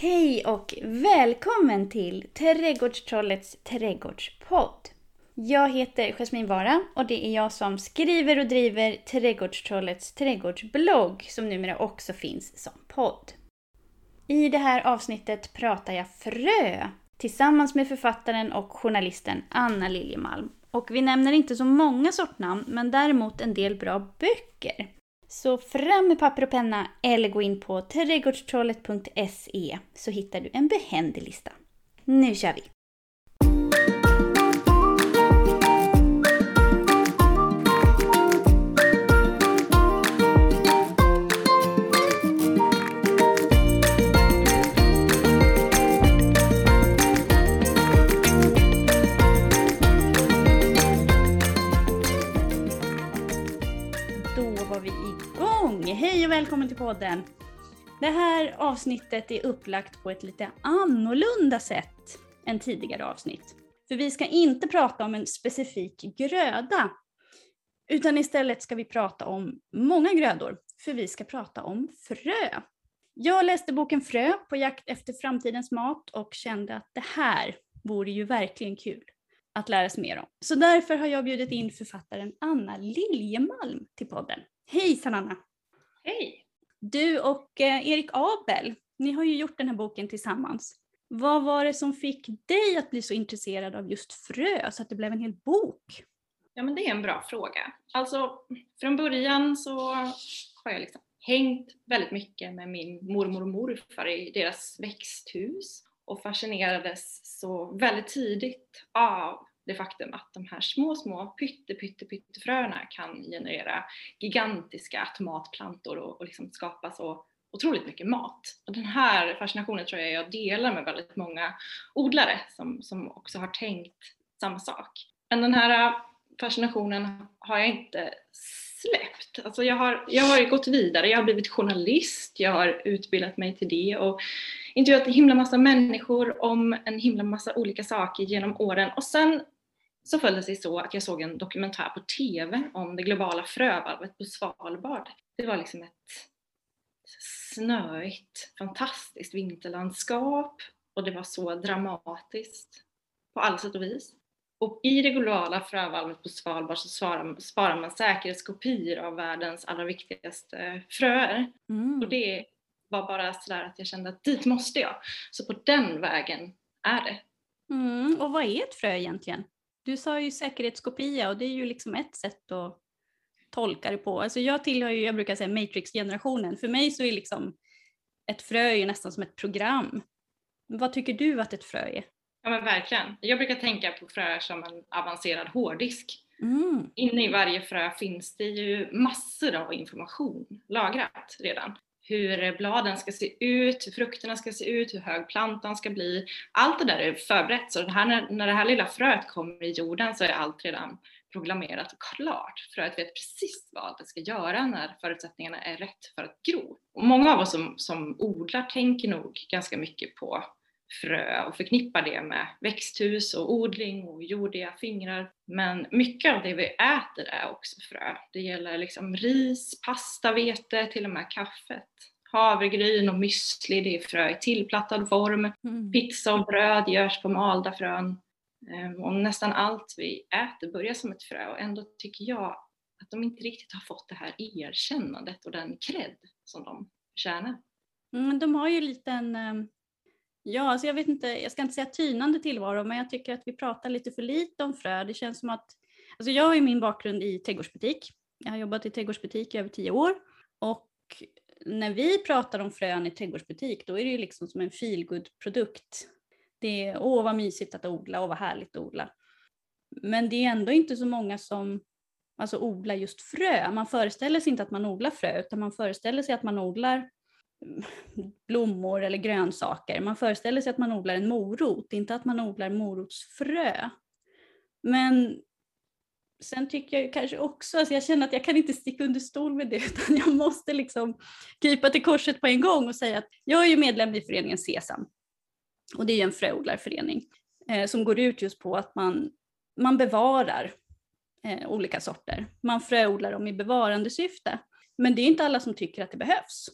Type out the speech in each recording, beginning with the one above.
Hej och välkommen till Trädgårdstrollets trädgårdspodd. Jag heter Jasmin Vara och det är jag som skriver och driver Trädgårdstrollets trädgårdsblogg som numera också finns som podd. I det här avsnittet pratar jag frö tillsammans med författaren och journalisten Anna Liljemalm. Och vi nämner inte så många sortnamn men däremot en del bra böcker. Så fram med papper och penna eller gå in på trädgårdstrollet.se så hittar du en behändig lista. Nu kör vi! Hej och välkommen till podden! Det här avsnittet är upplagt på ett lite annorlunda sätt än tidigare avsnitt. För vi ska inte prata om en specifik gröda, utan istället ska vi prata om många grödor, för vi ska prata om frö. Jag läste boken Frö på jakt efter framtidens mat och kände att det här vore ju verkligen kul att lära sig mer om. Så därför har jag bjudit in författaren Anna Liljemalm till podden. Hejsan Anna! Hej! Du och eh, Erik Abel, ni har ju gjort den här boken tillsammans. Vad var det som fick dig att bli så intresserad av just frö så att det blev en hel bok? Ja men det är en bra fråga. Alltså från början så har jag liksom hängt väldigt mycket med min mormor och morfar i deras växthus och fascinerades så väldigt tidigt av det faktum att de här små, små pytte, pytte, pyttefröna kan generera gigantiska tomatplantor och, och liksom skapa så otroligt mycket mat. Och den här fascinationen tror jag jag delar med väldigt många odlare som, som också har tänkt samma sak. Men den här äh, fascinationen har jag inte släppt. Alltså jag, har, jag har gått vidare, jag har blivit journalist, jag har utbildat mig till det och intervjuat en himla massa människor om en himla massa olika saker genom åren och sen så föll det sig så att jag såg en dokumentär på TV om det globala frövalvet på Svalbard. Det var liksom ett snöigt, fantastiskt vinterlandskap och det var så dramatiskt på alla sätt och vis. Och i det globala frövalvet på Svalbard så sparar, man säkerhetskopior av världens allra viktigaste fröer. Mm. Och det var bara sådär att jag kände att dit måste jag. Så på den vägen är det. Mm. Och vad är ett frö egentligen? Du sa ju säkerhetskopia och det är ju liksom ett sätt att tolka det på. Alltså jag tillhör ju, jag brukar säga Matrix-generationen. För mig så är liksom ett frö ju nästan som ett program. Vad tycker du att ett frö är? Ja men verkligen. Jag brukar tänka på fröer som en avancerad hårddisk. Mm. Inne i varje frö finns det ju massor av information lagrat redan. Hur bladen ska se ut, hur frukterna ska se ut, hur hög plantan ska bli. Allt det där är förberett. Så det här, när, när det här lilla fröet kommer i jorden så är allt redan programmerat och klart. Fröet vet precis vad det ska göra när förutsättningarna är rätt för att gro. Och många av oss som, som odlar tänker nog ganska mycket på frö och förknippar det med växthus och odling och jordiga fingrar. Men mycket av det vi äter är också frö. Det gäller liksom ris, pasta, vete, till och med kaffet. Havregryn och müsli, det är frö i tillplattad form. Mm. Pizza och bröd görs på malda frön. Ehm, och nästan allt vi äter börjar som ett frö och ändå tycker jag att de inte riktigt har fått det här erkännandet och den cred som de förtjänar. Mm, de har ju lite en ehm, Ja, alltså jag vet inte, jag ska inte säga tynande tillvaro, men jag tycker att vi pratar lite för lite om frö. Det känns som att, alltså jag har ju min bakgrund i trädgårdsbutik. Jag har jobbat i trädgårdsbutik i över tio år och när vi pratar om frön i trädgårdsbutik, då är det ju liksom som en feelgood produkt Det är, åh vad mysigt att odla, och vad härligt att odla. Men det är ändå inte så många som alltså, odlar just frö. Man föreställer sig inte att man odlar frö, utan man föreställer sig att man odlar blommor eller grönsaker. Man föreställer sig att man odlar en morot, inte att man odlar morotsfrö. Men sen tycker jag kanske också, alltså jag känner att jag kan inte sticka under stol med det utan jag måste liksom krypa till korset på en gång och säga att jag är ju medlem i föreningen Sesam. Och det är ju en fröodlarförening eh, som går ut just på att man, man bevarar eh, olika sorter. Man fröodlar dem i bevarandesyfte. Men det är inte alla som tycker att det behövs.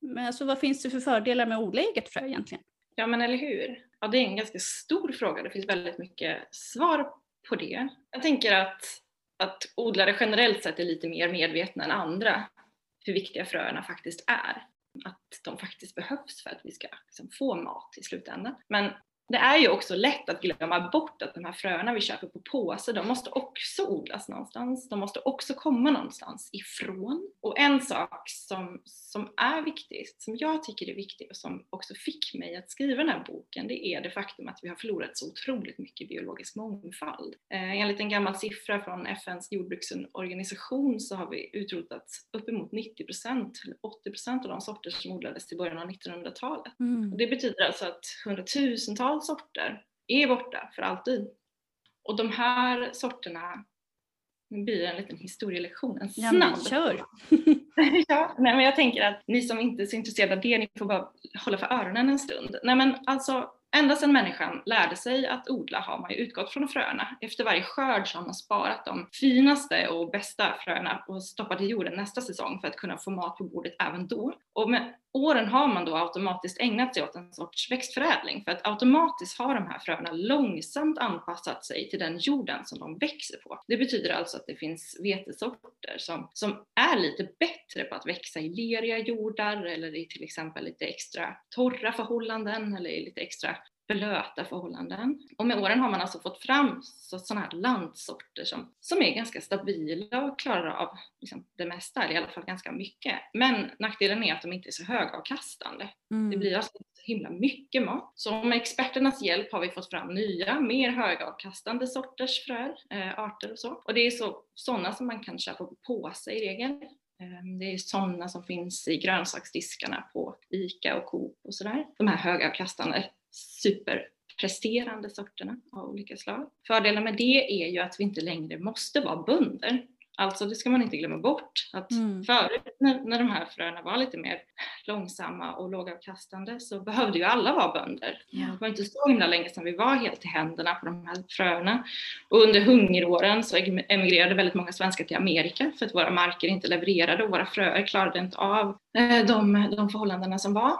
Men alltså, vad finns det för fördelar med att odla eget frö egentligen? Ja men eller hur. Ja, det är en ganska stor fråga. Det finns väldigt mycket svar på det. Jag tänker att, att odlare generellt sett är lite mer medvetna än andra hur viktiga fröerna faktiskt är. Att de faktiskt behövs för att vi ska liksom få mat i slutändan. Men det är ju också lätt att glömma bort att de här fröna vi köper på påse, de måste också odlas någonstans. De måste också komma någonstans ifrån. Och en sak som, som är viktig, som jag tycker är viktig och som också fick mig att skriva den här boken, det är det faktum att vi har förlorat så otroligt mycket biologisk mångfald. Eh, enligt en gammal siffra från FNs jordbruksorganisation så har vi utrotat uppemot 90 eller 80% av de sorter som odlades till början av 1900-talet. Mm. Det betyder alltså att hundratusentals antal sorter är borta för alltid. Och de här sorterna, nu blir det en liten historielektion, en snabb. Ja, kör! ja, nej, men jag tänker att ni som inte är så intresserade av det, ni får bara hålla för öronen en stund. Nej men alltså Ända sedan människan lärde sig att odla har man ju utgått från fröna. Efter varje skörd så har man sparat de finaste och bästa fröna och stoppat i jorden nästa säsong för att kunna få mat på bordet även då. Och med åren har man då automatiskt ägnat sig åt en sorts växtförädling för att automatiskt har de här fröna långsamt anpassat sig till den jorden som de växer på. Det betyder alltså att det finns vetesorter som, som är lite bättre på att växa i leriga jordar eller i till exempel lite extra torra förhållanden eller i lite extra blöta förhållanden. Och med åren har man alltså fått fram sådana här landsorter som, som är ganska stabila och klarar av liksom, det mesta, eller i alla fall ganska mycket. Men nackdelen är att de inte är så högavkastande. Mm. Det blir alltså så himla mycket mat. Så med experternas hjälp har vi fått fram nya, mer högavkastande sorters fröer, äh, arter och så. Och det är så, sådana som man kan köpa på påse i regel. Ehm, det är sådana som finns i grönsaksdiskarna på ICA och Coop och sådär. De här högavkastande superpresterande sorterna av olika slag. Fördelen med det är ju att vi inte längre måste vara bönder. Alltså det ska man inte glömma bort. Att mm. förut när, när de här fröna var lite mer långsamma och lågavkastande så behövde ju alla vara bönder. Ja. Det var inte så himla länge sedan vi var helt i händerna på de här fröna. Och under hungeråren så emigrerade väldigt många svenskar till Amerika för att våra marker inte levererade och våra fröer klarade inte av eh, de, de förhållandena som var.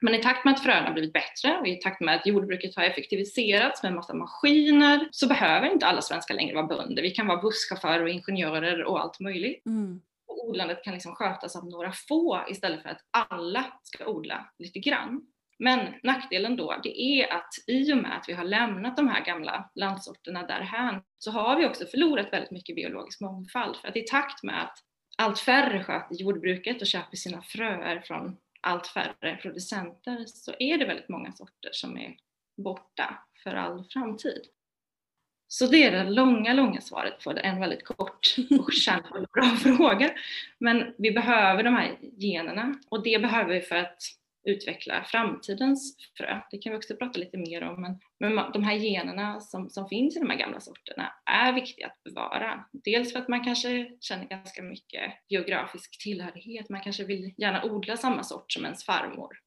Men i takt med att fröna blivit bättre och i takt med att jordbruket har effektiviserats med en massa maskiner så behöver inte alla svenskar längre vara bönder. Vi kan vara busschaufförer och ingenjörer och allt möjligt. Mm. Och odlandet kan liksom skötas av några få istället för att alla ska odla lite grann. Men nackdelen då, det är att i och med att vi har lämnat de här gamla landsorterna därhän så har vi också förlorat väldigt mycket biologisk mångfald. För att i takt med att allt färre sköter jordbruket och köper sina fröer från allt färre producenter så är det väldigt många sorter som är borta för all framtid. Så det är det långa, långa svaret på en väldigt kort och kärnfull bra fråga. Men vi behöver de här generna och det behöver vi för att utveckla framtidens frö. Det kan vi också prata lite mer om, men, men de här generna som, som finns i de här gamla sorterna är viktiga att bevara. Dels för att man kanske känner ganska mycket geografisk tillhörighet, man kanske vill gärna odla samma sort som ens farmor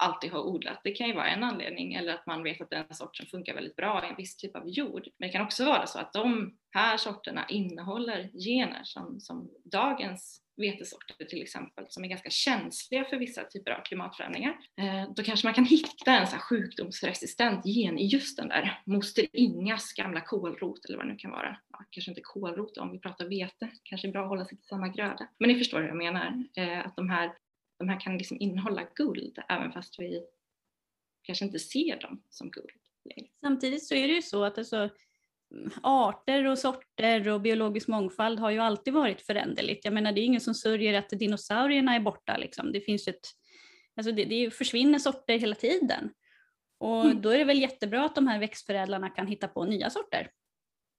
alltid har odlat. Det kan ju vara en anledning eller att man vet att den sorten funkar väldigt bra i en viss typ av jord. Men det kan också vara så att de här sorterna innehåller gener som, som dagens vetesorter till exempel som är ganska känsliga för vissa typer av klimatförändringar. Eh, då kanske man kan hitta en så sjukdomsresistent gen i just den där moster Ingas gamla kålrot eller vad det nu kan vara. Ja, kanske inte kålrot om vi pratar vete, kanske är bra att hålla sig till samma gröda. Men ni förstår hur jag menar, eh, att de här, de här kan liksom innehålla guld även fast vi kanske inte ser dem som guld. Samtidigt så är det ju så att alltså, arter och sorter och biologisk mångfald har ju alltid varit föränderligt. Jag menar det är ingen som sörjer att dinosaurierna är borta. Liksom. Det, finns ett, alltså det, det försvinner sorter hela tiden. Och mm. då är det väl jättebra att de här växtförädlarna kan hitta på nya sorter.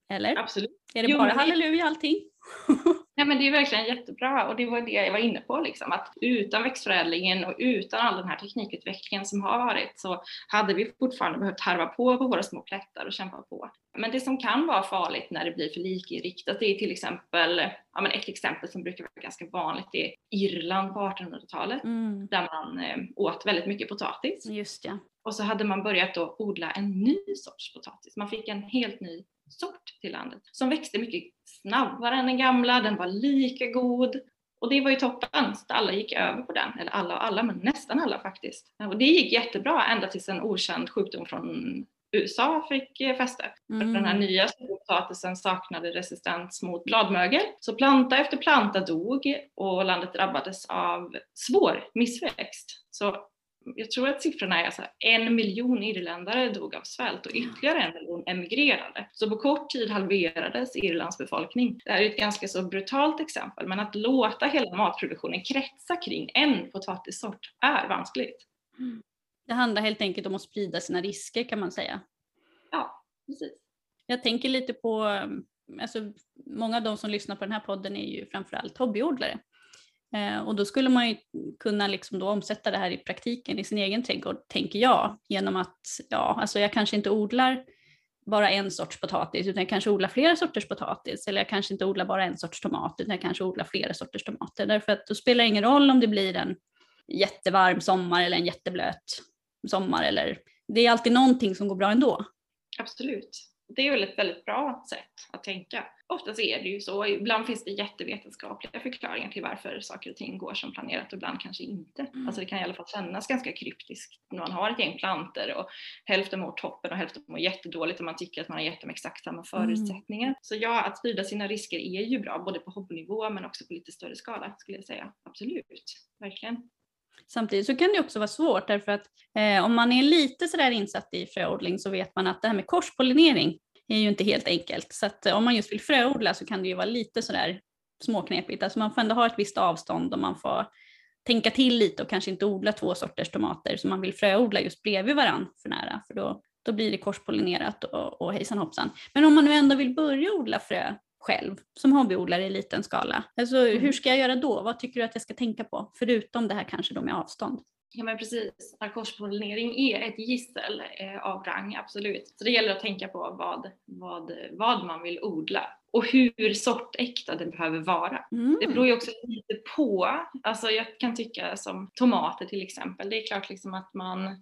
Eller? Absolut. Är det jo, bara halleluja allting? Ja men det är verkligen jättebra och det var det jag var inne på liksom att utan växtförädlingen och utan all den här teknikutvecklingen som har varit så hade vi fortfarande behövt harva på på våra små plättar och kämpa på. Men det som kan vara farligt när det blir för likriktat det är till exempel, ja men ett exempel som brukar vara ganska vanligt det är Irland på 1800-talet mm. där man eh, åt väldigt mycket potatis. Just ja. Och så hade man börjat då odla en ny sorts potatis. Man fick en helt ny sort till landet som växte mycket snabbare än den gamla, den var lika god Och det var ju toppen, så alla gick över på den. Eller alla och alla, men nästan alla faktiskt. Och det gick jättebra ända tills en okänd sjukdom från USA fick eh, fäste. Mm. Den här mm. nya potatisen saknade resistens mot bladmögel. Så planta efter planta dog och landet drabbades av svår missväxt. Så jag tror att siffrorna är så här, en miljon irländare dog av svält och ytterligare en miljon emigrerade. Så på kort tid halverades Irlands befolkning. Det här är ett ganska så brutalt exempel, men att låta hela matproduktionen kretsa kring en potatissort är vanskligt. Mm. Det handlar helt enkelt om att sprida sina risker kan man säga. Ja, precis. Jag tänker lite på, alltså, många av de som lyssnar på den här podden är ju framförallt hobbyodlare. Eh, och då skulle man ju kunna liksom då omsätta det här i praktiken i sin egen trädgård, tänker jag, genom att ja, alltså jag kanske inte odlar bara en sorts potatis utan jag kanske odlar flera sorters potatis eller jag kanske inte odlar bara en sorts tomat utan jag kanske odlar flera sorters tomater därför att då spelar det ingen roll om det blir en jättevarm sommar eller en jätteblöt sommar eller det är alltid någonting som går bra ändå. Absolut. Det är väl ett väldigt bra sätt att tänka. Oftast är det ju så. Ibland finns det jättevetenskapliga förklaringar till varför saker och ting går som planerat och ibland kanske inte. Mm. Alltså det kan i alla fall kännas ganska kryptiskt när man har ett gäng planter och hälften mår toppen och hälften mår jättedåligt och man tycker att man har gett dem exakt samma förutsättningar. Mm. Så ja, att sprida sina risker är ju bra både på hobbynivå men också på lite större skala skulle jag säga. Absolut, verkligen. Samtidigt så kan det också vara svårt därför att eh, om man är lite sådär insatt i fröodling så vet man att det här med korspollinering är ju inte helt enkelt. Så att eh, om man just vill fröodla så kan det ju vara lite sådär småknepigt. Alltså man får ändå ha ett visst avstånd och man får tänka till lite och kanske inte odla två sorters tomater som man vill fröodla just bredvid varandra för nära för då, då blir det korspollinerat och, och hejsan hoppsan. Men om man nu ändå vill börja odla frö själv som hobbyodlare i liten skala. Alltså, mm. Hur ska jag göra då? Vad tycker du att jag ska tänka på? Förutom det här kanske då med avstånd. Ja men precis, narkospollinering är ett gissel eh, av rang, absolut. Så det gäller att tänka på vad, vad, vad man vill odla och hur sortäkta det behöver vara. Mm. Det beror ju också lite på, alltså jag kan tycka som tomater till exempel, det är klart liksom att man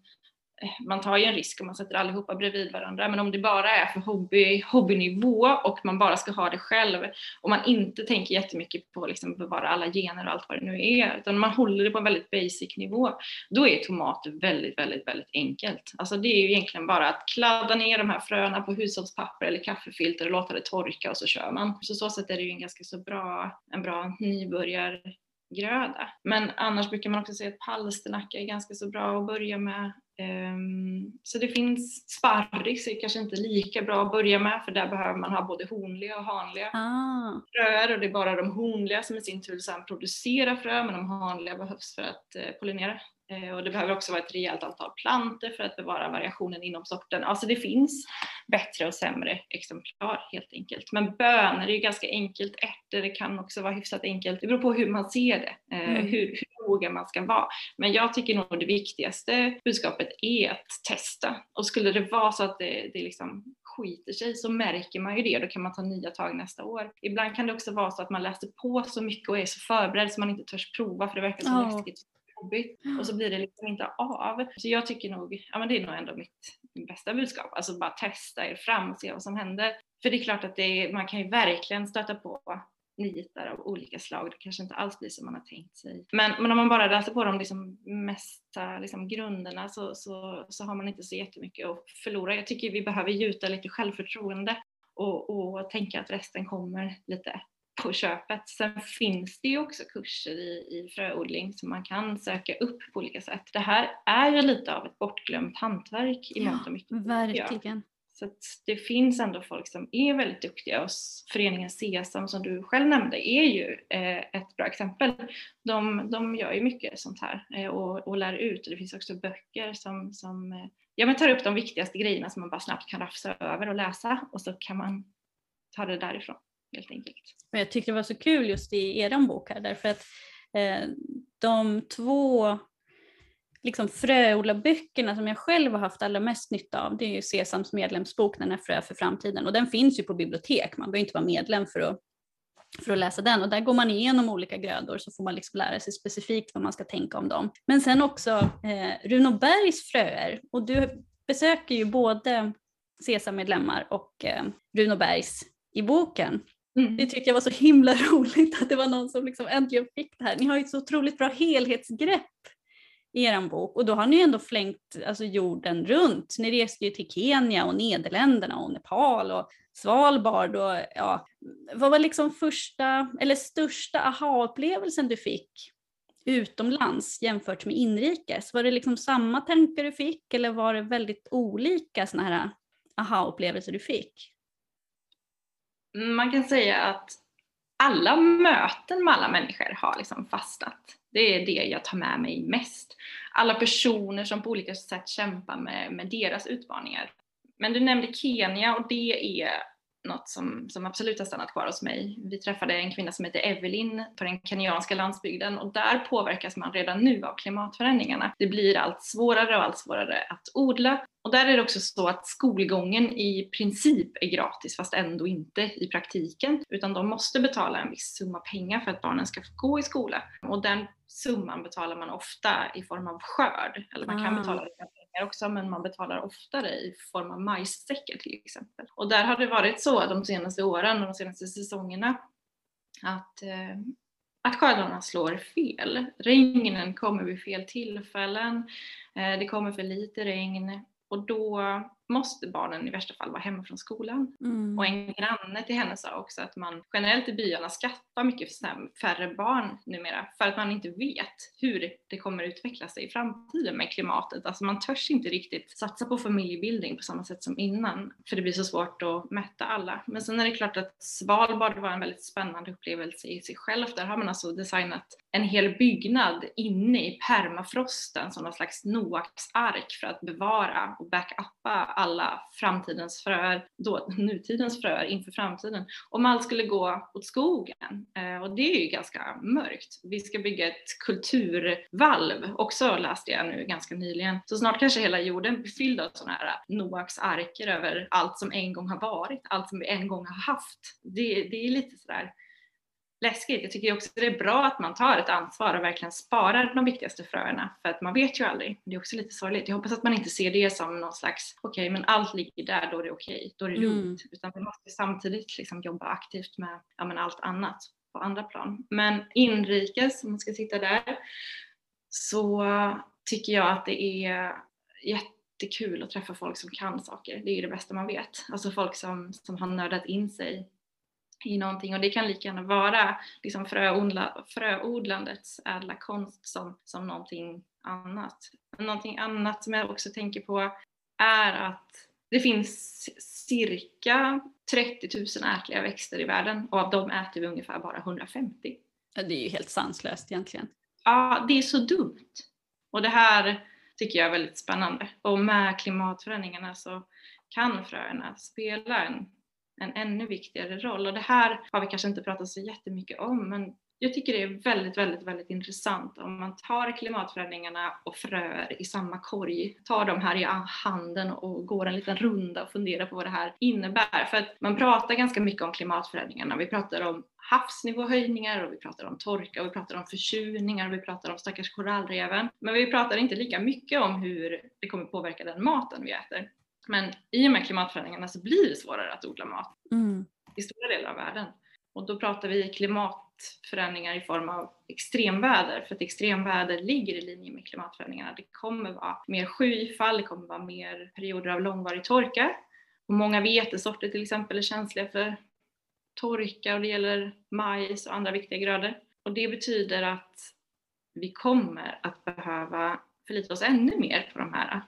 man tar ju en risk om man sätter allihopa bredvid varandra, men om det bara är för hobby, hobbynivå och man bara ska ha det själv och man inte tänker jättemycket på liksom bevara alla gener och allt vad det nu är, utan man håller det på en väldigt basic nivå, då är tomater väldigt, väldigt, väldigt enkelt. Alltså det är ju egentligen bara att kladda ner de här fröna på hushållspapper eller kaffefilter och låta det torka och så kör man. Så så sätt är det ju en ganska så bra, en bra nybörjar gröda. Men annars brukar man också säga att palsternacka är ganska så bra att börja med. Ehm, så det finns sparris är kanske inte lika bra att börja med för där behöver man ha både honliga och hanliga ah. fröer och det är bara de honliga som i sin tur sedan producerar frö men de hanliga behövs för att eh, pollinera. Eh, och det behöver också vara ett rejält antal planter för att bevara variationen inom sorten. Alltså det finns bättre och sämre exemplar helt enkelt. Men bönor är ju ganska enkelt, ärtor det kan också vara hyfsat enkelt. Det beror på hur man ser det, eh, mm. hur, hur noga man ska vara. Men jag tycker nog det viktigaste budskapet är att testa. Och skulle det vara så att det, det liksom skiter sig så märker man ju det och då kan man ta nya tag nästa år. Ibland kan det också vara så att man läser på så mycket och är så förberedd så man inte törs prova för det verkar så oh. läskigt jobbigt och så blir det liksom inte av. Så jag tycker nog, ja men det är nog ändå mitt bästa budskap, alltså bara testa er fram och se vad som händer. För det är klart att det är, man kan ju verkligen stöta på nitar av olika slag. Det kanske inte alls blir som man har tänkt sig. Men, men om man bara läser på de liksom mesta liksom grunderna så, så, så har man inte så jättemycket att förlora. Jag tycker vi behöver gjuta lite självförtroende och, och tänka att resten kommer lite på köpet. Sen finns det ju också kurser i, i fröodling som man kan söka upp på olika sätt. Det här är ju lite av ett bortglömt hantverk i mångt och mycket. Verkligen. Så det finns ändå folk som är väldigt duktiga och föreningen Sesam som du själv nämnde är ju eh, ett bra exempel. De, de gör ju mycket sånt här eh, och, och lär ut och det finns också böcker som, som eh, ja, men tar upp de viktigaste grejerna som man bara snabbt kan rafsa över och läsa och så kan man ta det därifrån helt enkelt. Men jag tyckte det var så kul just i er bok här därför att eh, de två liksom fröodlarböckerna som jag själv har haft allra mest nytta av det är ju Sesams medlemsbok Den är frö för framtiden och den finns ju på bibliotek, man behöver inte vara medlem för att, för att läsa den och där går man igenom olika grödor så får man liksom lära sig specifikt vad man ska tänka om dem. Men sen också eh, Runobergs fröer och du besöker ju både Sesam-medlemmar och eh, Runobergs i boken. Mm. Det tyckte jag var så himla roligt att det var någon som liksom äntligen fick det här. Ni har ju ett så otroligt bra helhetsgrepp i er bok och då har ni ändå flängt alltså, jorden runt. Ni reste ju till Kenya och Nederländerna och Nepal och Svalbard och ja, vad var liksom första eller största aha-upplevelsen du fick utomlands jämfört med inrikes? Var det liksom samma tankar du fick eller var det väldigt olika sådana här aha-upplevelser du fick? Man kan säga att alla möten med alla människor har liksom fastnat. Det är det jag tar med mig mest. Alla personer som på olika sätt kämpar med, med deras utmaningar. Men du nämnde Kenya och det är något som, som absolut har stannat kvar hos mig. Vi träffade en kvinna som heter Evelyn på den kenyanska landsbygden och där påverkas man redan nu av klimatförändringarna. Det blir allt svårare och allt svårare att odla och där är det också så att skolgången i princip är gratis fast ändå inte i praktiken utan de måste betala en viss summa pengar för att barnen ska få gå i skola och den summan betalar man ofta i form av skörd eller man kan ah. betala pengar också men man betalar oftare i form av majssäckar till exempel. Och där har det varit så de senaste åren och de senaste säsongerna att eh, att skördarna slår fel. Regnen kommer vid fel tillfällen, eh, det kommer för lite regn och då måste barnen i värsta fall vara hemma från skolan. Mm. Och en granne till henne sa också att man generellt i byarna skattar mycket färre barn numera för att man inte vet hur det kommer utveckla sig i framtiden med klimatet. Alltså man törs inte riktigt satsa på familjebildning på samma sätt som innan för det blir så svårt att mätta alla. Men sen är det klart att Svalbard var en väldigt spännande upplevelse i sig själv. Där har man alltså designat en hel byggnad inne i permafrosten som någon slags Noaks ark för att bevara och backuppa alla framtidens fröer, då, nutidens fröer inför framtiden. Om allt skulle gå åt skogen, eh, och det är ju ganska mörkt. Vi ska bygga ett kulturvalv, också läste jag nu ganska nyligen. Så snart kanske hela jorden blir fylld av sådana här eh, Noaks arker över allt som en gång har varit, allt som vi en gång har haft. Det, det är lite sådär läskigt. Jag tycker också det är bra att man tar ett ansvar och verkligen sparar de viktigaste fröerna för att man vet ju aldrig. Det är också lite sorgligt. Jag hoppas att man inte ser det som någon slags, okej okay, men allt ligger där, då är det okej, okay, då är det mm. lugnt. Utan vi måste samtidigt liksom jobba aktivt med ja, men allt annat på andra plan. Men inrikes, om man ska sitta där, så tycker jag att det är jättekul att träffa folk som kan saker. Det är ju det bästa man vet. Alltså folk som, som har nördat in sig i någonting och det kan lika gärna vara liksom fröodla, fröodlandets ädla konst som, som någonting annat. Någonting annat som jag också tänker på är att det finns cirka 30 000 ätliga växter i världen och av dem äter vi ungefär bara 150. Ja, det är ju helt sanslöst egentligen. Ja, det är så dumt. Och det här tycker jag är väldigt spännande. Och med klimatförändringarna så kan fröerna spela en en ännu viktigare roll. Och det här har vi kanske inte pratat så jättemycket om men jag tycker det är väldigt, väldigt, väldigt intressant om man tar klimatförändringarna och fröer i samma korg, tar dem här i handen och går en liten runda och funderar på vad det här innebär. För att man pratar ganska mycket om klimatförändringarna. Vi pratar om havsnivåhöjningar och vi pratar om torka och vi pratar om försurningar och vi pratar om stackars korallreven. Men vi pratar inte lika mycket om hur det kommer påverka den maten vi äter. Men i och med klimatförändringarna så blir det svårare att odla mat mm. i stora delar av världen. Och då pratar vi klimatförändringar i form av extremväder, för att extremväder ligger i linje med klimatförändringarna. Det kommer vara mer skyfall, det kommer vara mer perioder av långvarig torka. Och många vetesorter till exempel är känsliga för torka och det gäller majs och andra viktiga grödor. Och det betyder att vi kommer att behöva förlita oss ännu mer på de här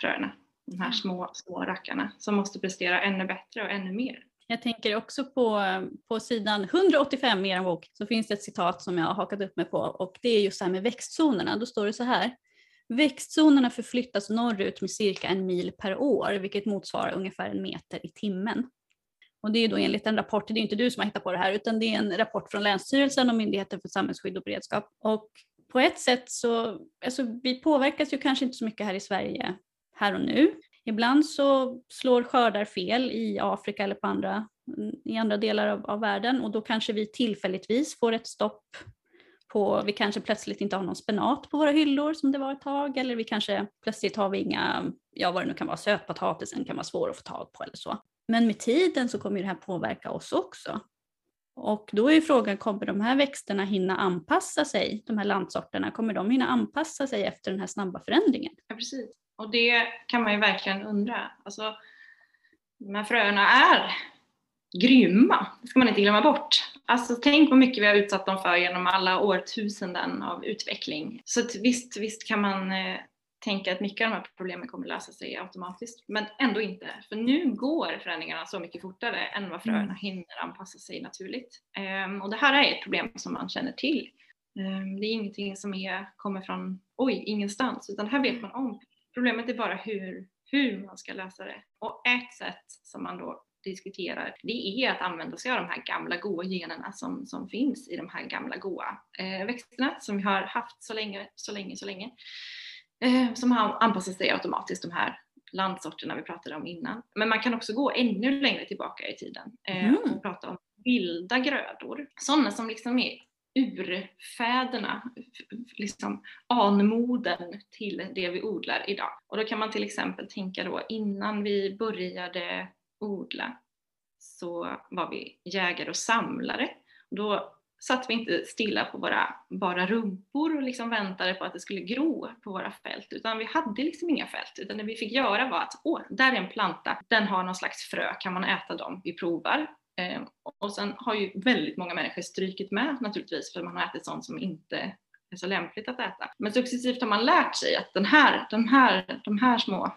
fröerna de här små, små rackarna som måste prestera ännu bättre och ännu mer. Jag tänker också på, på sidan 185 i er bok så finns det ett citat som jag har hakat upp mig på och det är just det här med växtzonerna. Då står det så här. Växtzonerna förflyttas norrut med cirka en mil per år vilket motsvarar ungefär en meter i timmen. Och det är då enligt en rapport, det är inte du som har hittat på det här, utan det är en rapport från Länsstyrelsen och Myndigheten för samhällsskydd och beredskap. Och på ett sätt så, alltså vi påverkas ju kanske inte så mycket här i Sverige här och nu. Ibland så slår skördar fel i Afrika eller på andra, i andra delar av, av världen och då kanske vi tillfälligtvis får ett stopp på, vi kanske plötsligt inte har någon spenat på våra hyllor som det var ett tag eller vi kanske plötsligt har vi inga, ja vad det nu kan vara, sötpotatisen kan vara svår att få tag på eller så. Men med tiden så kommer det här påverka oss också. Och då är frågan, kommer de här växterna hinna anpassa sig, de här lantsorterna, kommer de hinna anpassa sig efter den här snabba förändringen? Ja, precis. Och det kan man ju verkligen undra. Alltså, de här fröerna är grymma, det ska man inte glömma bort. Alltså tänk vad mycket vi har utsatt dem för genom alla årtusenden av utveckling. Så visst, visst kan man eh, tänka att mycket av de här problemen kommer lösa sig automatiskt, men ändå inte. För nu går förändringarna så mycket fortare än vad fröerna mm. hinner anpassa sig naturligt. Um, och det här är ett problem som man känner till. Um, det är ingenting som är, kommer från, oj, ingenstans, utan här vet man om. Problemet är bara hur, hur man ska lösa det. Och ett sätt som man då diskuterar, det är att använda sig av de här gamla goa generna som, som finns i de här gamla goa eh, växterna som vi har haft så länge, så länge, så länge. Eh, som har anpassat sig automatiskt, de här landsorterna vi pratade om innan. Men man kan också gå ännu längre tillbaka i tiden eh, mm. och prata om vilda grödor. Sådana som liksom är urfäderna, liksom anmoden till det vi odlar idag. Och då kan man till exempel tänka då innan vi började odla så var vi jägare och samlare. Då satt vi inte stilla på våra bara rumpor och liksom väntade på att det skulle gro på våra fält, utan vi hade liksom inga fält, utan det vi fick göra var att, åh, där är en planta, den har någon slags frö, kan man äta dem? Vi provar. Eh, och sen har ju väldigt många människor strykit med naturligtvis, för man har ätit sånt som inte är så lämpligt att äta. Men successivt har man lärt sig att den här, de, här, de här små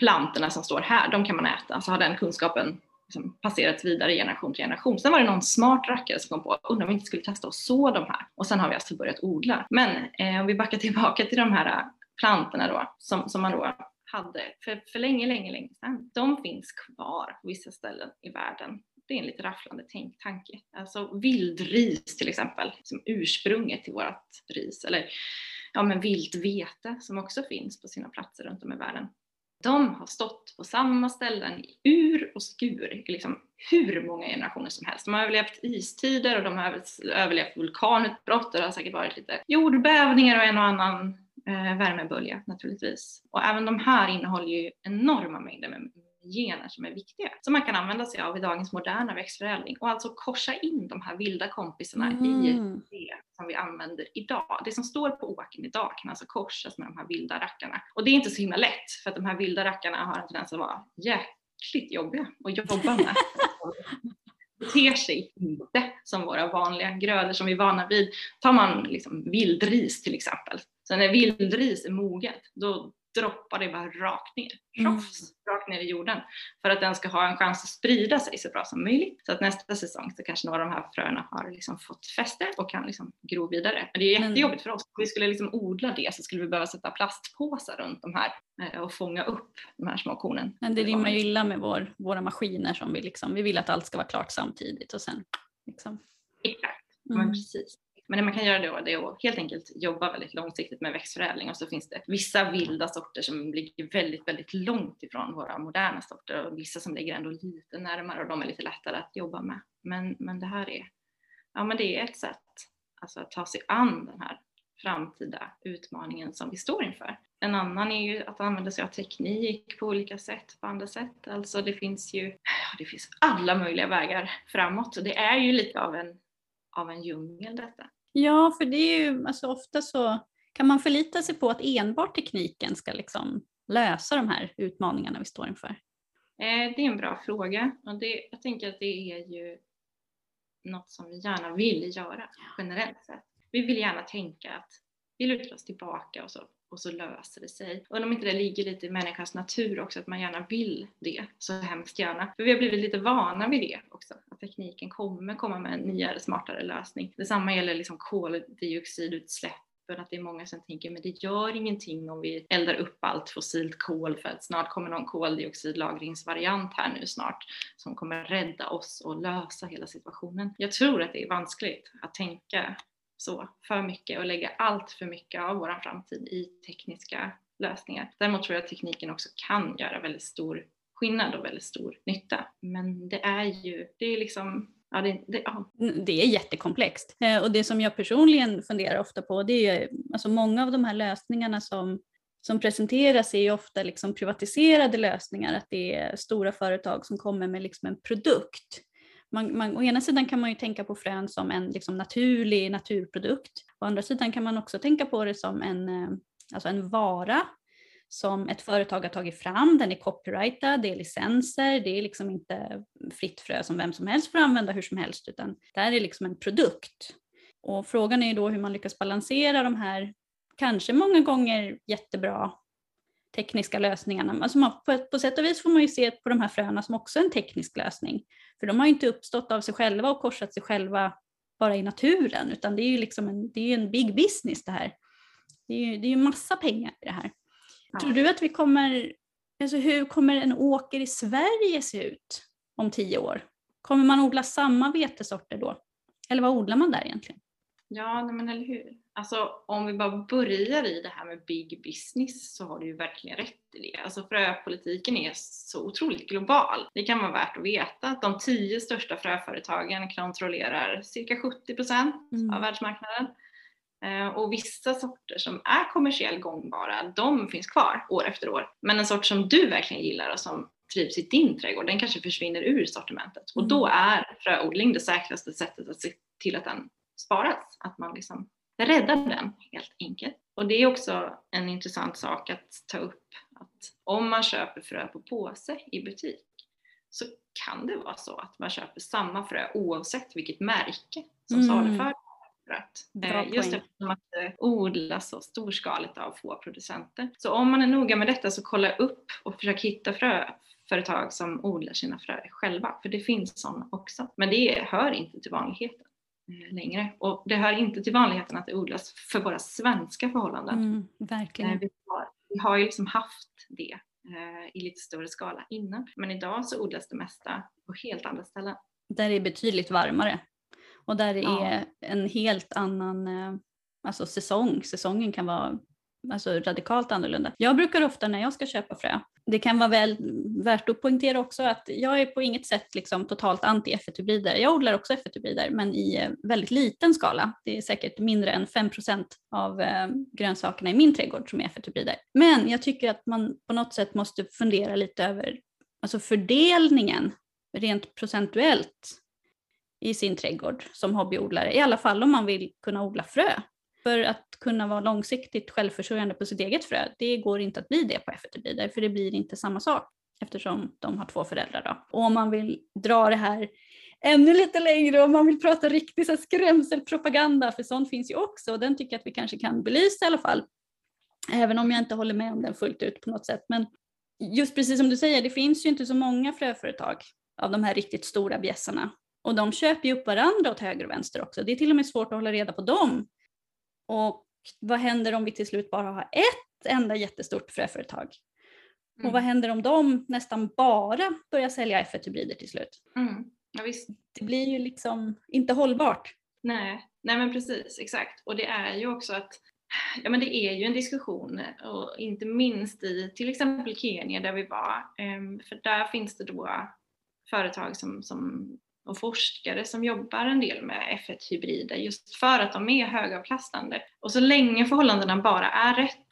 plantorna som står här, de kan man äta. Så har den kunskapen liksom passerats vidare generation till generation. Sen var det någon smart rackare som kom på, undrar om vi inte skulle testa att så de här. Och sen har vi alltså börjat odla. Men eh, om vi backar tillbaka till de här eh, plantorna då, som, som man då hade för, för länge, länge, länge sedan. De finns kvar på vissa ställen i världen. Det är en lite rafflande tänk, tanke. Alltså vildris till exempel, som ursprunget till vårt ris. Eller ja, men vilt vete som också finns på sina platser runt om i världen de har stått på samma ställen i ur och skur i liksom hur många generationer som helst. De har överlevt istider och de har överlevt vulkanutbrott och det har säkert varit lite jordbävningar och en och annan eh, värmebölja naturligtvis. Och även de här innehåller ju enorma mängder med gener som är viktiga som man kan använda sig av i dagens moderna växtförädling och alltså korsa in de här vilda kompisarna mm. i det som vi använder idag. Det som står på åkern idag kan alltså korsas med de här vilda rackarna och det är inte så himla lätt för att de här vilda rackarna har en tendens att vara jäkligt jobbiga att jobba med. beter sig inte som våra vanliga grödor som vi är vana vid. Tar man liksom vildris till exempel, så när vildris är moget, då droppar det bara rakt ner, mm. rakt ner i jorden för att den ska ha en chans att sprida sig så bra som möjligt. Så att nästa säsong så kanske några av de här fröna har liksom fått fäste och kan liksom gro vidare. Men det är jättejobbigt för oss. Om vi skulle liksom odla det så skulle vi behöva sätta plastpåsar runt de här eh, och fånga upp de här små kornen. Men det rimmar ju illa med vår, våra maskiner som vi liksom, vi vill att allt ska vara klart samtidigt och sen liksom. Exakt, mm. men precis. Men det man kan göra då det är att helt enkelt jobba väldigt långsiktigt med växtförädling och så finns det vissa vilda sorter som ligger väldigt, väldigt långt ifrån våra moderna sorter och vissa som ligger ändå lite närmare och de är lite lättare att jobba med. Men, men det här är, ja men det är ett sätt alltså att ta sig an den här framtida utmaningen som vi står inför. En annan är ju att använda sig av teknik på olika sätt, på andra sätt. Alltså det finns ju, det finns alla möjliga vägar framåt och det är ju lite av en, av en djungel detta. Ja, för det är ju alltså ofta så kan man förlita sig på att enbart tekniken ska liksom lösa de här utmaningarna vi står inför? Eh, det är en bra fråga och det, jag tänker att det är ju något som vi gärna vill göra generellt sett. Vi vill gärna tänka att vi lutar oss tillbaka och så, och så löser det sig. Och om inte det ligger lite i människans natur också att man gärna vill det så hemskt gärna. För vi har blivit lite vana vid det också, att tekniken kommer komma med en nyare, smartare lösning. Detsamma gäller liksom koldioxidutsläpp att det är många som tänker men det gör ingenting om vi eldar upp allt fossilt kol för att snart kommer någon koldioxidlagringsvariant här nu snart som kommer rädda oss och lösa hela situationen. Jag tror att det är vanskligt att tänka så för mycket och lägga allt för mycket av vår framtid i tekniska lösningar. Däremot tror jag att tekniken också kan göra väldigt stor skillnad och väldigt stor nytta. Men det är ju, det är liksom Ja, det, det, ja. Mm, det är jättekomplext. Eh, och det som jag personligen funderar ofta på det är ju, alltså många av de här lösningarna som, som presenteras är ju ofta liksom privatiserade lösningar, att det är stora företag som kommer med liksom en produkt man, man, å ena sidan kan man ju tänka på frön som en liksom, naturlig naturprodukt. Å andra sidan kan man också tänka på det som en, eh, alltså en vara som ett företag har tagit fram, den är copyrightad, det är licenser, det är liksom inte fritt frö som vem som helst får använda hur som helst, utan det här är liksom en produkt. Och frågan är ju då hur man lyckas balansera de här, kanske många gånger jättebra tekniska lösningarna. Alltså man, på, på sätt och vis får man ju se på de här fröna som också en teknisk lösning. För de har ju inte uppstått av sig själva och korsat sig själva bara i naturen, utan det är ju liksom en, det är en big business det här. Det är ju det är massa pengar i det här. Ja. Tror du att vi kommer, alltså hur kommer en åker i Sverige se ut om tio år? Kommer man odla samma vetesorter då? Eller vad odlar man där egentligen? Ja, men eller hur. Alltså om vi bara börjar i det här med big business så har du ju verkligen rätt i det. Alltså fröpolitiken är så otroligt global. Det kan vara värt att veta att de tio största fröföretagen kontrollerar cirka 70 procent mm. av världsmarknaden. Eh, och vissa sorter som är kommersiellt gångbara, de finns kvar år efter år. Men en sort som du verkligen gillar och som trivs i din trädgård, den kanske försvinner ur sortimentet. Och då mm. är fröodling det säkraste sättet att se till att den sparas. Att man liksom räddar den helt enkelt. Och det är också en intressant sak att ta upp att om man köper frö på påse i butik så kan det vara så att man köper samma frö oavsett vilket märke som mm. saluför fröet. Eh, just eftersom att det odlas så storskaligt av få producenter. Så om man är noga med detta så kolla upp och försök hitta fröföretag som odlar sina frö själva, för det finns sådana också. Men det hör inte till vanligheten. Eh, längre. Och det hör inte till vanligheten att det odlas för våra svenska förhållanden. Mm, verkligen. Eh, vi, har, vi har ju liksom haft det eh, i lite större skala innan. Men idag så odlas det mesta på helt andra ställen. Där det är betydligt varmare. Och där det ja. är en helt annan alltså säsong. Säsongen kan vara alltså radikalt annorlunda. Jag brukar ofta när jag ska köpa frö, det kan vara väl värt att poängtera också att jag är på inget sätt liksom totalt anti F1-hybrider. Jag odlar också F1-hybrider men i eh, väldigt liten skala. Det är säkert mindre än 5% av eh, grönsakerna i min trädgård som är F1-hybrider. Men jag tycker att man på något sätt måste fundera lite över alltså fördelningen rent procentuellt i sin trädgård som hobbyodlare, i alla fall om man vill kunna odla frö. För att kunna vara långsiktigt självförsörjande på sitt eget frö, det går inte att bli det på F1-hybrider för det blir inte samma sak eftersom de har två föräldrar. Då. Och om man vill dra det här ännu lite längre om man vill prata riktig så skrämselpropaganda, för sånt finns ju också och den tycker jag att vi kanske kan belysa i alla fall. Även om jag inte håller med om den fullt ut på något sätt. Men just precis som du säger, det finns ju inte så många fröföretag av de här riktigt stora bjässarna. Och de köper ju upp varandra åt höger och vänster också. Det är till och med svårt att hålla reda på dem och vad händer om vi till slut bara har ett enda jättestort fröföretag? Mm. Och vad händer om de nästan bara börjar sälja F1-hybrider till slut? Mm. Ja, visst. Det blir ju liksom inte hållbart. Nej, nej men precis, exakt. Och det är ju också att Ja men det är ju en diskussion och inte minst i till exempel Kenya där vi var. Ehm, för där finns det då företag som, som och forskare som jobbar en del med F1-hybrider just för att de är högavkastande. Och så länge förhållandena bara är rätt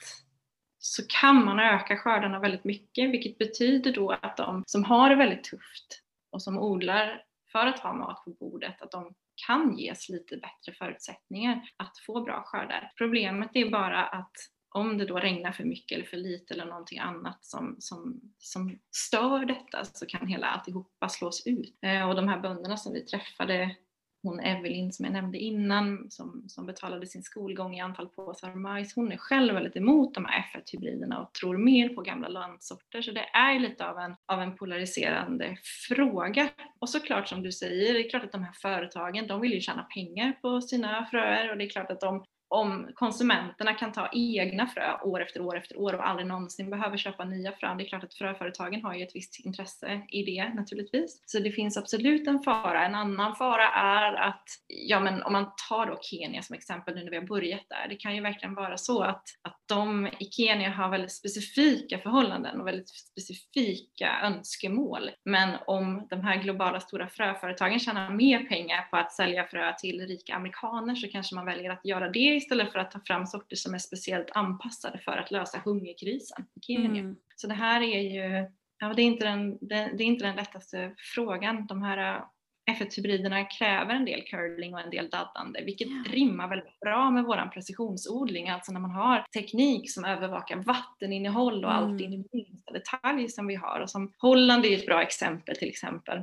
så kan man öka skördarna väldigt mycket vilket betyder då att de som har det väldigt tufft och som odlar för att ha mat på bordet, att de kan ges lite bättre förutsättningar att få bra skördar. Problemet är bara att om det då regnar för mycket eller för lite eller någonting annat som, som, som stör detta så kan hela alltihopa slås ut. Eh, och de här bönderna som vi träffade, hon Evelyn som jag nämnde innan som, som betalade sin skolgång i antal påsar majs, hon är själv väldigt emot de här F1-hybriderna och tror mer på gamla landsorter. Så det är lite av en, av en polariserande fråga. Och såklart som du säger, det är klart att de här företagen, de vill ju tjäna pengar på sina fröer och det är klart att de om konsumenterna kan ta egna frö år efter år efter år och aldrig någonsin behöver köpa nya frön. Det är klart att fröföretagen har ju ett visst intresse i det naturligtvis. Så det finns absolut en fara. En annan fara är att, ja men om man tar då Kenya som exempel nu när vi har börjat där, det kan ju verkligen vara så att, att de i Kenya har väldigt specifika förhållanden och väldigt specifika önskemål. Men om de här globala stora fröföretagen tjänar mer pengar på att sälja frö till rika amerikaner så kanske man väljer att göra det istället för att ta fram sorter som är speciellt anpassade för att lösa hungerkrisen i Kenya. Mm. Så det här är ju, ja, det är, inte den, det, det, är inte den lättaste frågan. De här F1-hybriderna kräver en del curling och en del daddande, vilket ja. rimmar väldigt bra med våran precisionsodling, alltså när man har teknik som övervakar vatteninnehåll och mm. allt in i minsta detalj som vi har. Och som Holland är ett bra exempel till exempel.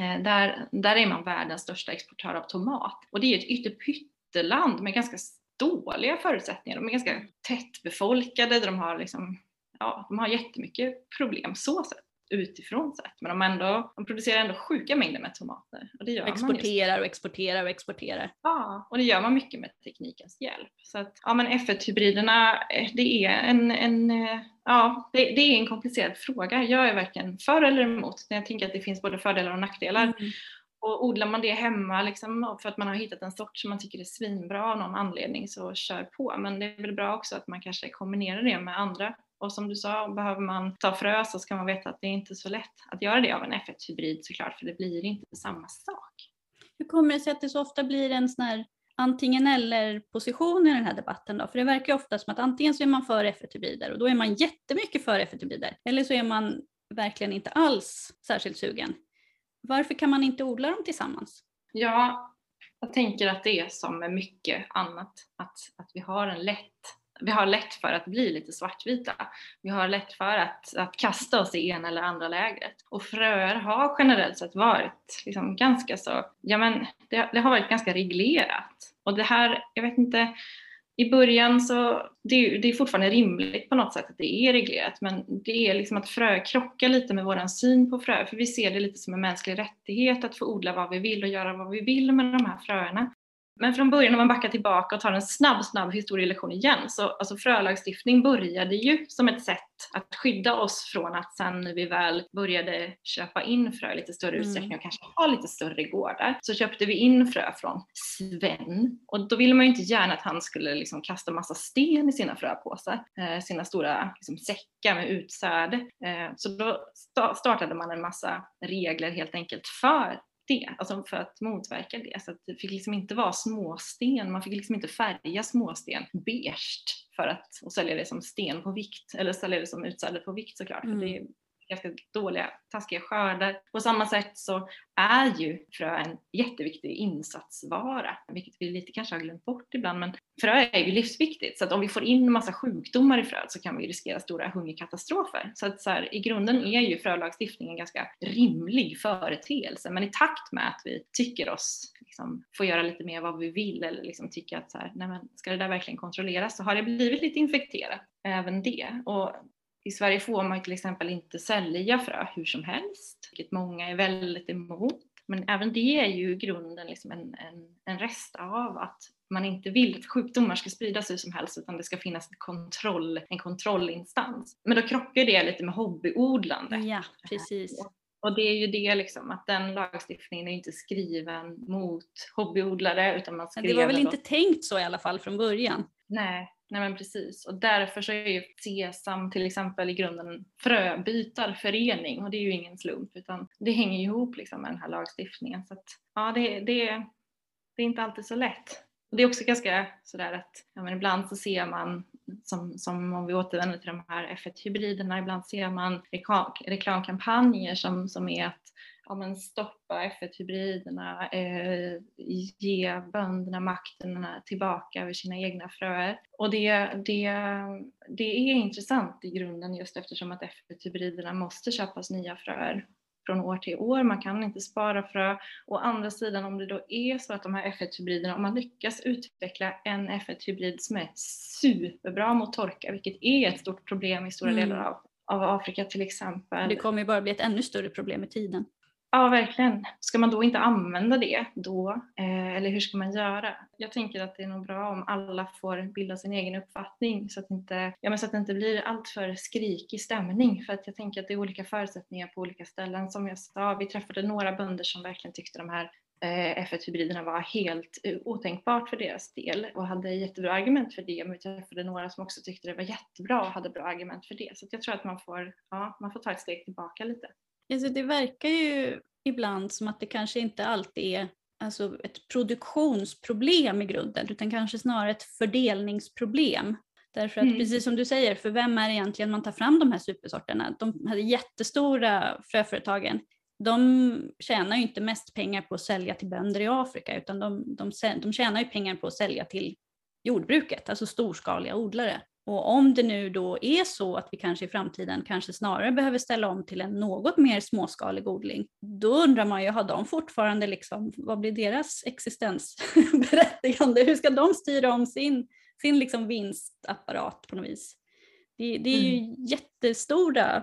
Eh, där, där är man världens största exportör av tomat och det är ett ytterpytteland med ganska dåliga förutsättningar. De är ganska tättbefolkade, de har, liksom, ja, de har jättemycket problem så sett utifrån sett. Men de, ändå, de producerar ändå sjuka mängder med tomater. Och det gör exporterar man och exporterar och exporterar. Ja, och det gör man mycket med teknikens hjälp. Så att, ja men F1-hybriderna, eh, det är en, en eh, ja, det, det, är en komplicerad fråga. Jag är varken för eller emot. Jag tänker att det finns både fördelar och nackdelar. Mm. Och odlar man det hemma liksom, för att man har hittat en sort som man tycker är svinbra av någon anledning så kör på. Men det är väl bra också att man kanske kombinerar det med andra och som du sa, behöver man ta frö så ska man veta att det är inte så lätt att göra det av en F1-hybrid såklart, för det blir inte samma sak. Hur kommer det sig att det så ofta blir en sån här antingen eller position i den här debatten då? För det verkar ofta som att antingen så är man för F1-hybrider och då är man jättemycket för F1-hybrider, eller så är man verkligen inte alls särskilt sugen. Varför kan man inte odla dem tillsammans? Ja, jag tänker att det är som med mycket annat, att, att vi har en lätt vi har lätt för att bli lite svartvita. Vi har lätt för att, att kasta oss i ena eller andra lägret. Och fröer har generellt sett varit liksom ganska så, ja men det, det har varit ganska reglerat. Och det här, jag vet inte, i början så, det, det är fortfarande rimligt på något sätt att det är reglerat men det är liksom att frö krockar lite med våran syn på frö för vi ser det lite som en mänsklig rättighet att få odla vad vi vill och göra vad vi vill med de här fröerna. Men från början om man backar tillbaka och tar en snabb, snabb historielektion igen, så alltså frölagstiftning började ju som ett sätt att skydda oss från att sen när vi väl började köpa in frö i lite större mm. utsträckning och kanske ha lite större gårdar, så köpte vi in frö från Sven. Och då ville man ju inte gärna att han skulle liksom kasta massa sten i sina fröpåsar, eh, sina stora liksom, säckar med utsäde. Eh, så då startade man en massa regler helt enkelt för det, alltså för att motverka det. Så att det fick liksom inte vara småsten, man fick liksom inte färga småsten beige för att och sälja det som sten på vikt, eller sälja det som utsäde på vikt såklart. Mm. För det ganska dåliga, taskiga skördar. På samma sätt så är ju frö en jätteviktig insatsvara, vilket vi lite kanske har glömt bort ibland. Men frö är ju livsviktigt, så att om vi får in massa sjukdomar i fröet så kan vi riskera stora hungerkatastrofer. Så att så här, i grunden är ju frölagstiftningen en ganska rimlig företeelse, men i takt med att vi tycker oss liksom, få göra lite mer vad vi vill eller liksom tycker att så här, nej men, ska det där verkligen kontrolleras så har det blivit lite infekterat även det. Och i Sverige får man till exempel inte sälja frö hur som helst, vilket många är väldigt emot. Men även det är ju i grunden liksom en, en, en rest av att man inte vill att sjukdomar ska spridas hur som helst utan det ska finnas en, kontroll, en kontrollinstans. Men då krockar det lite med hobbyodlande. Ja, precis. Och det är ju det liksom att den lagstiftningen är inte skriven mot hobbyodlare utan man skrev Det var väl inte tänkt så i alla fall från början? Nej, Nej men precis och därför så är ju SESAM till exempel i grunden en fröbytarförening och det är ju ingen slump utan det hänger ju ihop liksom med den här lagstiftningen. Så att, ja, det, det, det är inte alltid så lätt. Och det är också ganska sådär att ja, men ibland så ser man som, som om vi återvänder till de här F1-hybriderna, ibland ser man reklam, reklamkampanjer som, som är att ja, men stoppa F1-hybriderna, eh, ge bönderna makten tillbaka över sina egna fröer. Och det, det, det är intressant i grunden just eftersom att F1-hybriderna måste köpas nya fröer från år till år, man kan inte spara frö. Å andra sidan om det då är så att de här F1-hybriderna, om man lyckas utveckla en F1-hybrid som är superbra mot torka, vilket är ett stort problem i stora mm. delar av, av Afrika till exempel. Det kommer ju bara bli ett ännu större problem med tiden. Ja, verkligen. Ska man då inte använda det då? Eh, eller hur ska man göra? Jag tänker att det är nog bra om alla får bilda sin egen uppfattning så att, inte, ja, men så att det inte blir alltför skrikig stämning. För att jag tänker att det är olika förutsättningar på olika ställen. Som jag sa, vi träffade några bönder som verkligen tyckte de här eh, F1-hybriderna var helt eh, otänkbart för deras del och hade jättebra argument för det. Men vi träffade några som också tyckte det var jättebra och hade bra argument för det. Så jag tror att man får, ja, man får ta ett steg tillbaka lite. Alltså det verkar ju ibland som att det kanske inte alltid är alltså ett produktionsproblem i grunden utan kanske snarare ett fördelningsproblem. Därför att mm. precis som du säger, för vem är det egentligen man tar fram de här supersorterna? De här jättestora fröföretagen de tjänar ju inte mest pengar på att sälja till bönder i Afrika utan de, de, de tjänar ju pengar på att sälja till jordbruket, alltså storskaliga odlare. Och om det nu då är så att vi kanske i framtiden kanske snarare behöver ställa om till en något mer småskalig odling, då undrar man ju, har de fortfarande liksom, vad blir deras existensberättigande? Hur ska de styra om sin, sin liksom vinstapparat på något vis? Det, det är ju mm. jättestora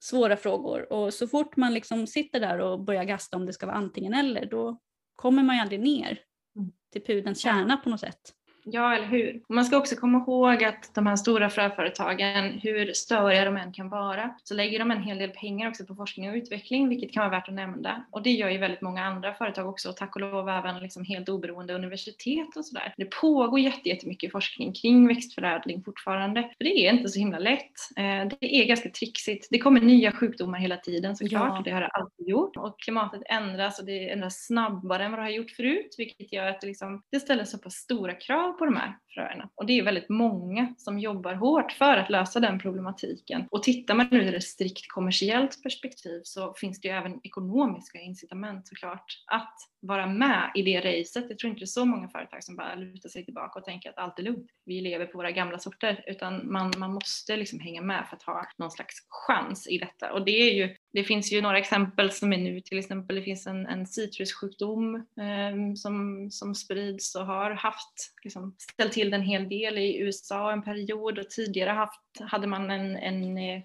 svåra frågor och så fort man liksom sitter där och börjar gasta om det ska vara antingen eller, då kommer man ju aldrig ner mm. till pudens kärna på något sätt. Ja, eller hur. Man ska också komma ihåg att de här stora fröföretagen, hur störiga de än kan vara, så lägger de en hel del pengar också på forskning och utveckling, vilket kan vara värt att nämna. Och det gör ju väldigt många andra företag också, och tack och lov även liksom helt oberoende universitet och sådär. Det pågår jättemycket forskning kring växtförädling fortfarande, för det är inte så himla lätt. Eh, det är ganska trixigt. Det kommer nya sjukdomar hela tiden såklart, ja. det har det alltid gjort. Och klimatet ändras och det ändras snabbare än vad det har gjort förut, vilket gör att det, liksom, det ställer så pass stora krav på de här fröerna. Och det är väldigt många som jobbar hårt för att lösa den problematiken. Och tittar man ur ett strikt kommersiellt perspektiv så finns det ju även ekonomiska incitament såklart att vara med i det racet. Jag tror inte det är så många företag som bara lutar sig tillbaka och tänker att allt är lugnt. Vi lever på våra gamla sorter. Utan man, man måste liksom hänga med för att ha någon slags chans i detta. Och det är ju det finns ju några exempel som är nu, till exempel det finns en, en citrussjukdom eh, som, som sprids och har haft, liksom, ställt till en hel del i USA en period och tidigare haft, hade man en, en, eh,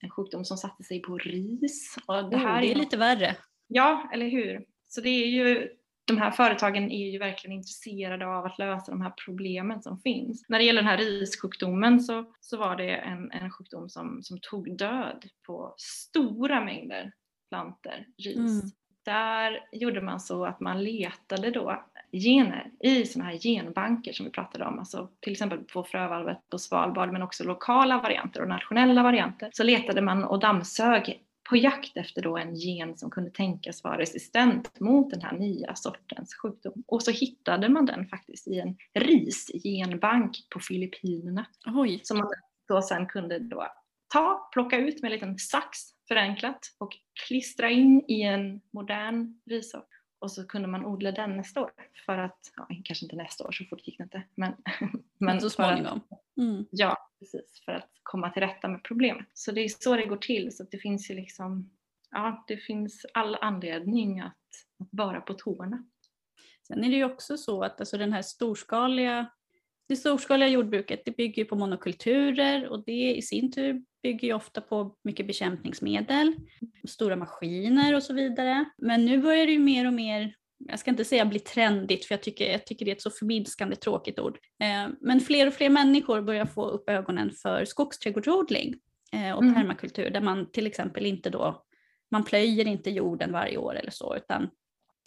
en sjukdom som satte sig på ris. Och det, här oh, det är lite värre. Ja, eller hur. Så det är ju de här företagen är ju verkligen intresserade av att lösa de här problemen som finns. När det gäller den här rissjukdomen så, så var det en, en sjukdom som, som tog död på stora mängder planter, ris. Mm. Där gjorde man så att man letade då gener i sådana här genbanker som vi pratade om, alltså till exempel på frövalvet på Svalbard men också lokala varianter och nationella varianter. Så letade man och dammsög på jakt efter då en gen som kunde tänkas vara resistent mot den här nya sortens sjukdom. Och så hittade man den faktiskt i en risgenbank på Filippinerna. Oj. Som man då sen kunde då ta, plocka ut med en liten sax förenklat och klistra in i en modern rissort. Och så kunde man odla den nästa år. För att, ja, kanske inte nästa år, så fort gick det inte. Men, men så småningom. Mm. Ja, precis. För att komma till rätta med problemet. Så det är så det går till. Så det finns ju liksom, ja, det finns all anledning att, att vara på tårna. Sen är det ju också så att alltså den här storskaliga, det storskaliga jordbruket det bygger på monokulturer och det i sin tur bygger ju ofta på mycket bekämpningsmedel, stora maskiner och så vidare. Men nu börjar det ju mer och mer jag ska inte säga bli trendigt för jag tycker, jag tycker det är ett så förminskande tråkigt ord. Eh, men fler och fler människor börjar få upp ögonen för skogsträdgårdsodling eh, och mm. permakultur där man till exempel inte då, man plöjer inte jorden varje år eller så utan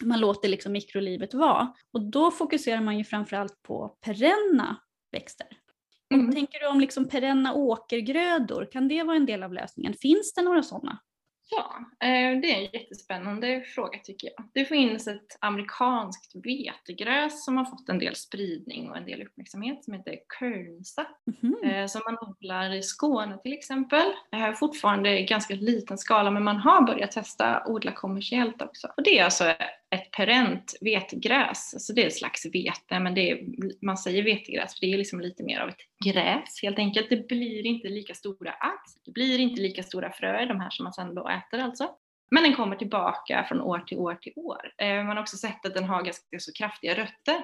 man låter liksom mikrolivet vara. Och då fokuserar man ju framförallt på perenna växter. Mm. tänker du om liksom perenna åkergrödor, kan det vara en del av lösningen? Finns det några sådana? Ja, eh, det är en jättespännande fråga tycker jag. Det finns ett amerikanskt vetegräs som har fått en del spridning och en del uppmärksamhet som heter Kernsa. Mm. Som man odlar i Skåne till exempel. Fortfarande i ganska liten skala men man har börjat testa odla kommersiellt också. Och det är alltså ett perent vetegräs, alltså det är ett slags vete, men det är, man säger vetegräs för det är liksom lite mer av ett gräs helt enkelt. Det blir inte lika stora ax, det blir inte lika stora fröer, de här som man sen då äter alltså. Men den kommer tillbaka från år till år till år. Eh, man har också sett att den har ganska så kraftiga rötter,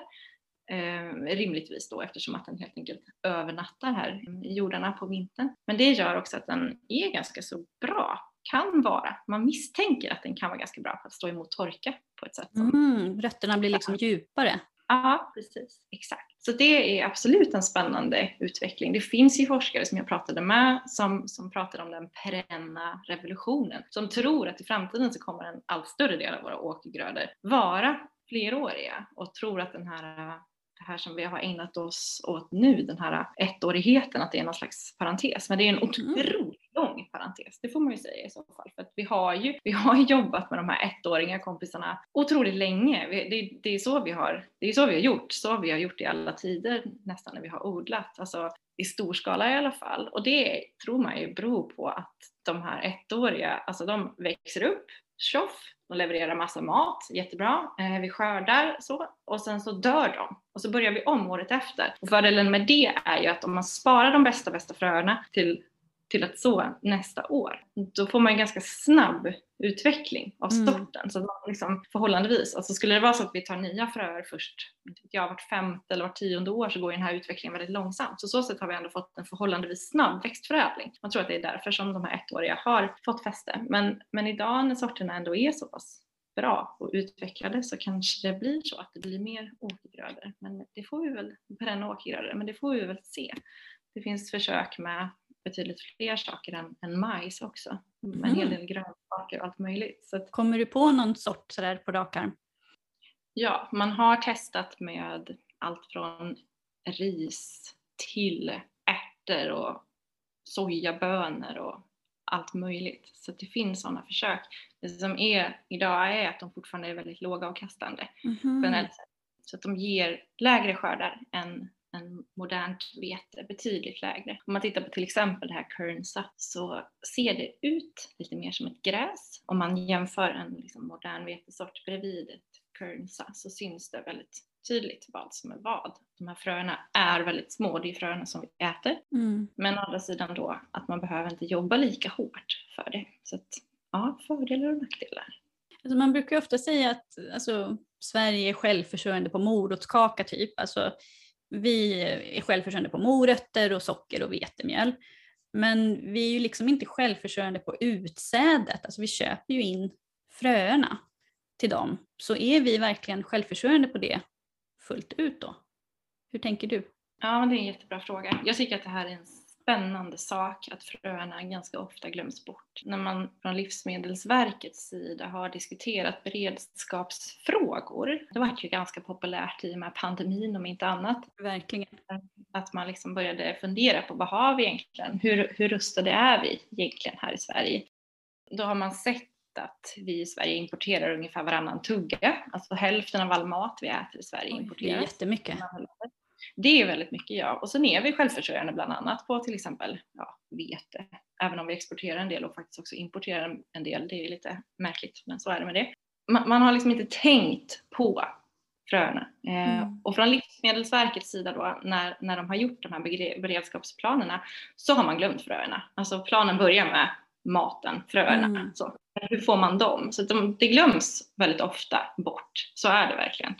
eh, rimligtvis då eftersom att den helt enkelt övernattar här i jordarna på vintern. Men det gör också att den är ganska så bra kan vara, man misstänker att den kan vara ganska bra på att stå emot torka på ett sätt. Som, mm, rötterna blir liksom djupare. Ja, precis. Exakt. Så det är absolut en spännande utveckling. Det finns ju forskare som jag pratade med som, som pratade om den perenna revolutionen. Som tror att i framtiden så kommer en allt större del av våra åkergrödor vara fleråriga och tror att den här det här som vi har ägnat oss åt nu, den här ettårigheten, att det är någon slags parentes. Men det är en mm. otroligt lång parentes, det får man ju säga i så fall. För att vi har ju, vi har jobbat med de här ettåringar kompisarna otroligt länge. Det, det, är så vi har, det är så vi har gjort, så vi har gjort i alla tider nästan när vi har odlat. Alltså i stor skala i alla fall. Och det tror man ju beror på att de här ettåriga, alltså de växer upp, tjoff, de levererar massa mat, jättebra, eh, vi skördar så och sen så dör de och så börjar vi om året efter. Och fördelen med det är ju att om man sparar de bästa, bästa fröerna till till att så nästa år. Då får man en ganska snabb utveckling av mm. sorten. Mm. Så man liksom förhållandevis, alltså skulle det vara så att vi tar nya fröer först, ja, vart femte eller vart tionde år så går den här utvecklingen väldigt långsamt. Så så sätt har vi ändå fått en förhållandevis snabb växtförädling. Man tror att det är därför som de här ettåriga har fått fäste. Men, men idag när sorterna ändå är så pass bra och utvecklade så kanske det blir så att det blir mer åkergrödor. Men det får vi väl, perenna åkergrödor, men det får vi väl se. Det finns försök med betydligt fler saker än, än majs också. Med en hel mm. del grönsaker och allt möjligt. Så att, Kommer du på någon sort sådär på rak arm? Ja, man har testat med allt från ris till ärtor och sojabönor och allt möjligt. Så det finns sådana försök. Det som är idag är att de fortfarande är väldigt lågavkastande mm. generellt sett. Så att de ger lägre skördar än än modernt vete, betydligt lägre. Om man tittar på till exempel det här Kernsa så ser det ut lite mer som ett gräs. Om man jämför en liksom modern vetesort bredvid ett Kernsa så syns det väldigt tydligt vad som är vad. De här fröerna är väldigt små, det är fröerna som vi äter. Mm. Men å andra sidan då att man behöver inte jobba lika hårt för det. Så att, ja, fördelar och nackdelar. Alltså man brukar ofta säga att alltså, Sverige är självförsörjande på morotskaka typ. Alltså, vi är självförsörjande på morötter och socker och vetemjöl. Men vi är ju liksom inte självförsörjande på utsädet, alltså vi köper ju in fröerna till dem. Så är vi verkligen självförsörjande på det fullt ut då? Hur tänker du? Ja, det är en jättebra fråga. Jag tycker att det här är en spännande sak att fröerna ganska ofta glöms bort. När man från Livsmedelsverkets sida har diskuterat beredskapsfrågor, det var ju ganska populärt i och med pandemin om inte annat. Verkligen. Att man liksom började fundera på vad har vi egentligen? Hur, hur rustade är vi egentligen här i Sverige? Då har man sett att vi i Sverige importerar ungefär varannan tugga, alltså hälften av all mat vi äter i Sverige importeras. Det är jättemycket. Det är väldigt mycket ja. Och sen är vi självförsörjande bland annat på till exempel ja, vete. Även om vi exporterar en del och faktiskt också importerar en del. Det är lite märkligt men så är det med det. Man, man har liksom inte tänkt på fröerna. Eh, mm. och från Livsmedelsverkets sida då när, när de har gjort de här beredskapsplanerna så har man glömt fröerna. Alltså planen börjar med maten, fröerna. Mm. Så, hur får man dem? Så de, det glöms väldigt ofta bort. Så är det verkligen.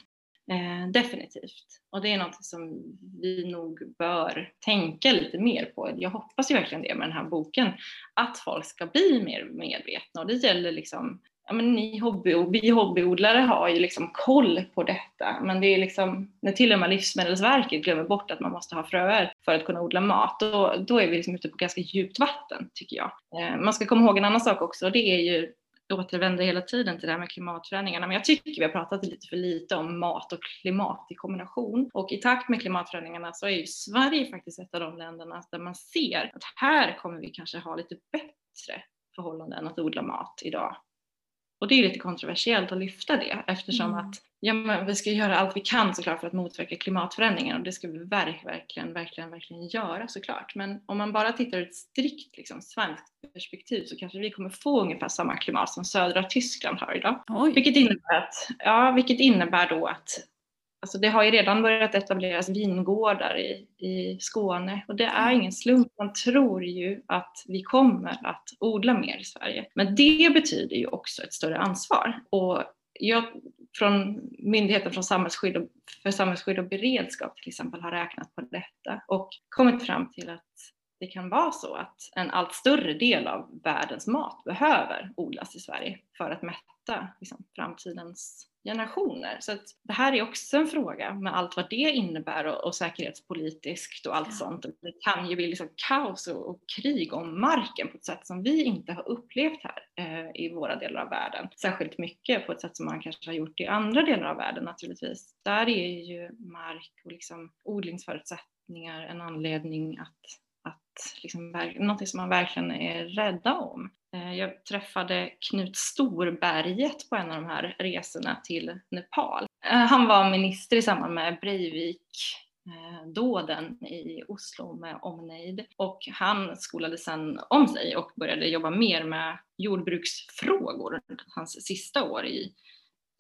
Eh, definitivt. Och det är något som vi nog bör tänka lite mer på. Jag hoppas ju verkligen det med den här boken, att folk ska bli mer medvetna. Och det gäller liksom, ja men ni hobby, vi hobbyodlare har ju liksom koll på detta. Men det är liksom, när till och med Livsmedelsverket glömmer bort att man måste ha fröer för att kunna odla mat, då, då är vi liksom ute på ganska djupt vatten tycker jag. Eh, man ska komma ihåg en annan sak också, och det är ju återvänder hela tiden till det här med klimatförändringarna. Men jag tycker vi har pratat lite för lite om mat och klimat i kombination. Och i takt med klimatförändringarna så är ju Sverige faktiskt ett av de länderna där man ser att här kommer vi kanske ha lite bättre förhållanden att odla mat idag och det är lite kontroversiellt att lyfta det eftersom mm. att ja, men vi ska göra allt vi kan såklart för att motverka klimatförändringen och det ska vi verkligen, verkligen, verkligen göra såklart. Men om man bara tittar ur ett strikt liksom, svenskt perspektiv så kanske vi kommer få ungefär samma klimat som södra Tyskland har idag. Vilket innebär, att, ja, vilket innebär då att Alltså det har ju redan börjat etableras vingårdar i, i Skåne och det är ingen slump. Man tror ju att vi kommer att odla mer i Sverige. Men det betyder ju också ett större ansvar. Och jag, från Myndigheten från samhällsskydd och, för samhällsskydd och beredskap till exempel har räknat på detta och kommit fram till att det kan vara så att en allt större del av världens mat behöver odlas i Sverige för att mätta liksom, framtidens generationer. Så att det här är också en fråga med allt vad det innebär och, och säkerhetspolitiskt och allt ja. sånt. Det kan ju bli liksom kaos och, och, krig om marken på ett sätt som vi inte har upplevt här eh, i våra delar av världen. Särskilt mycket på ett sätt som man kanske har gjort i andra delar av världen naturligtvis. Där är ju mark och liksom odlingsförutsättningar en anledning att att liksom, någonting som man verkligen är rädda om. Eh, jag träffade Knut Storberget på en av de här resorna till Nepal. Eh, han var minister i samband med Breivik eh, dåden i Oslo med omnejd och han skolade sedan om sig och började jobba mer med jordbruksfrågor hans sista år i,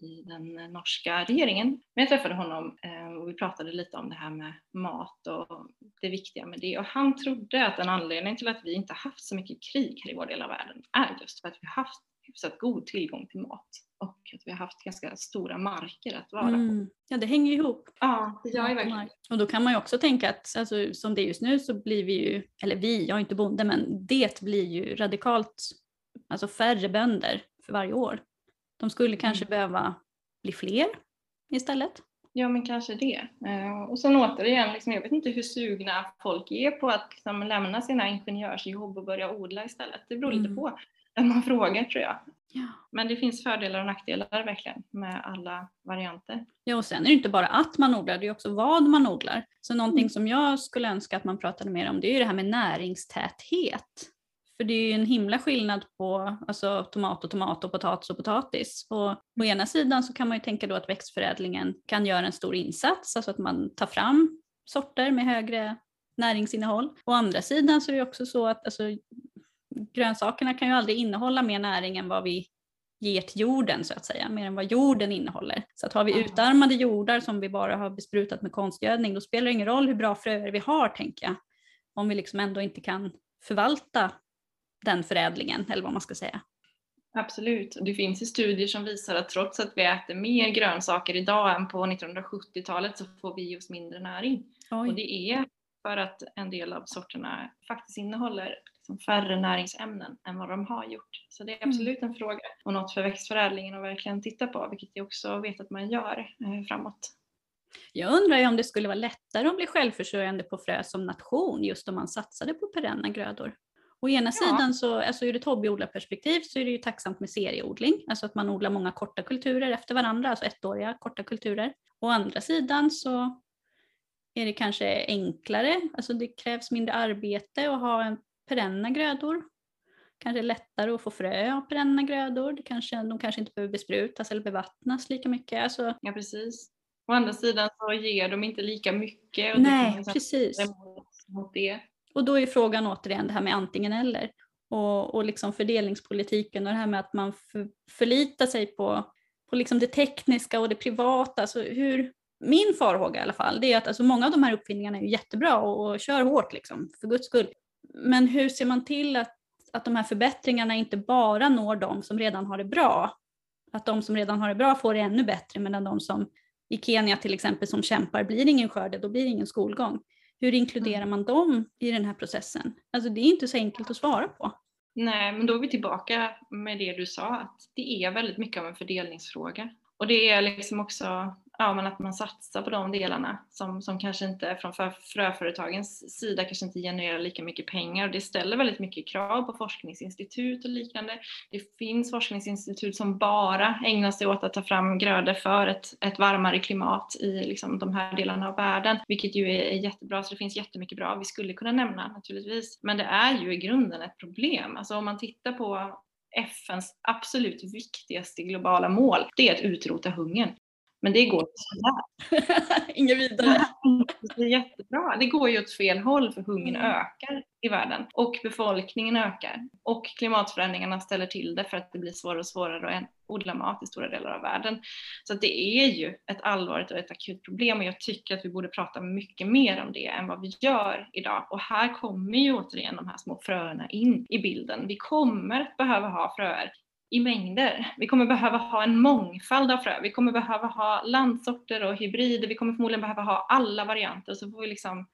i den norska regeringen. Men jag träffade honom eh, och vi pratade lite om det här med mat och det viktiga med det och han trodde att en anledning till att vi inte haft så mycket krig här i vår del av världen är just för att vi haft hyfsat god tillgång till mat och att vi har haft ganska stora marker att vara mm. på. Ja, det hänger ihop. Ja, det gör ju verkligen. Och då kan man ju också tänka att alltså, som det är just nu så blir vi ju, eller vi, jag är inte bonde, men det blir ju radikalt, alltså färre bönder för varje år. De skulle kanske mm. behöva bli fler istället. Ja men kanske det. Eh, och sen återigen, liksom, jag vet inte hur sugna folk är på att liksom, lämna sina ingenjörsjobb och börja odla istället. Det beror mm. lite på vem man frågar tror jag. Ja. Men det finns fördelar och nackdelar verkligen med alla varianter. Ja och sen är det inte bara att man odlar, det är också vad man odlar. Så någonting mm. som jag skulle önska att man pratade mer om det är ju det här med näringstäthet. För det är ju en himla skillnad på alltså, tomat och tomat och potatis och potatis. Och på ena sidan så kan man ju tänka då att växtförädlingen kan göra en stor insats, alltså att man tar fram sorter med högre näringsinnehåll. Å andra sidan så är det också så att alltså, grönsakerna kan ju aldrig innehålla mer näring än vad vi ger till jorden så att säga, mer än vad jorden innehåller. Så att har vi utarmade jordar som vi bara har besprutat med konstgödning, då spelar det ingen roll hur bra fröer vi har tänker jag, om vi liksom ändå inte kan förvalta den förädlingen, eller vad man ska säga. Absolut, det finns ju studier som visar att trots att vi äter mer grönsaker idag än på 1970-talet så får vi oss mindre näring. Oj. Och det är för att en del av sorterna faktiskt innehåller liksom färre näringsämnen än vad de har gjort. Så det är mm. absolut en fråga och något för växtförädlingen att verkligen titta på, vilket jag också vet att man gör eh, framåt. Jag undrar ju om det skulle vara lättare att bli självförsörjande på frö som nation just om man satsade på perenna grödor. Å ena ja. sidan så, alltså ur ett hobbyodlarperspektiv så är det ju tacksamt med serieodling, alltså att man odlar många korta kulturer efter varandra, alltså ettåriga korta kulturer. Å andra sidan så är det kanske enklare, alltså det krävs mindre arbete att ha en perenna grödor. Kanske lättare att få frö av perenna grödor. Det kanske, de kanske inte behöver besprutas eller bevattnas lika mycket. Alltså... Ja precis. Å andra sidan så ger de inte lika mycket. Och Nej, precis. Mot det. Och då är frågan återigen det här med antingen eller. Och, och liksom fördelningspolitiken och det här med att man för, förlitar sig på, på liksom det tekniska och det privata. Alltså hur, min farhåga i alla fall, det är att alltså många av de här uppfinningarna är jättebra och, och kör hårt liksom, för guds skull. Men hur ser man till att, att de här förbättringarna inte bara når de som redan har det bra? Att de som redan har det bra får det ännu bättre medan de som i Kenya till exempel som kämpar, blir ingen skörd, då blir det ingen skolgång. Hur inkluderar mm. man dem i den här processen? Alltså det är inte så enkelt att svara på. Nej, men då är vi tillbaka med det du sa, att det är väldigt mycket av en fördelningsfråga. Och det är liksom också ja, men att man satsar på de delarna som, som kanske inte från fröföretagens sida kanske inte genererar lika mycket pengar och det ställer väldigt mycket krav på forskningsinstitut och liknande. Det finns forskningsinstitut som bara ägnar sig åt att ta fram grödor för ett, ett varmare klimat i liksom, de här delarna av världen, vilket ju är, är jättebra, så det finns jättemycket bra vi skulle kunna nämna naturligtvis. Men det är ju i grunden ett problem. Alltså om man tittar på FNs absolut viktigaste globala mål, det är att utrota hungern. Men det går sådär. Inget vidare. det är jättebra. Det går ju åt fel håll för hungern mm. ökar i världen och befolkningen ökar och klimatförändringarna ställer till det för att det blir svårare och svårare att odla mat i stora delar av världen. Så det är ju ett allvarligt och ett akut problem och jag tycker att vi borde prata mycket mer om det än vad vi gör idag. Och här kommer ju återigen de här små fröerna in i bilden. Vi kommer att behöva ha fröer i mängder. Vi kommer behöva ha en mångfald av frö. Vi kommer behöva ha landsorter och hybrider. Vi kommer förmodligen behöva ha alla varianter. Så får vi liksom,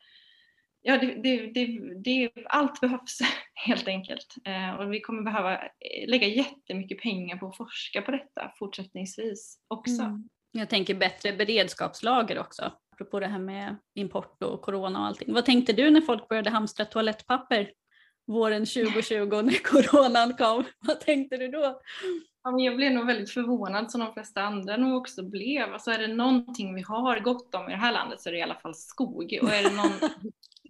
ja, det, det, det, det allt behövs helt enkelt. Eh, och vi kommer behöva eh, lägga jättemycket pengar på att forska på detta fortsättningsvis också. Mm. Jag tänker bättre beredskapslager också, apropå det här med import och corona och allting. Vad tänkte du när folk började hamstra toalettpapper våren 2020 när coronan kom. Vad tänkte du då? Ja, men jag blev nog väldigt förvånad som de flesta andra nog också blev. Alltså är det någonting vi har gott om i det här landet så är det i alla fall skog. Och är det någon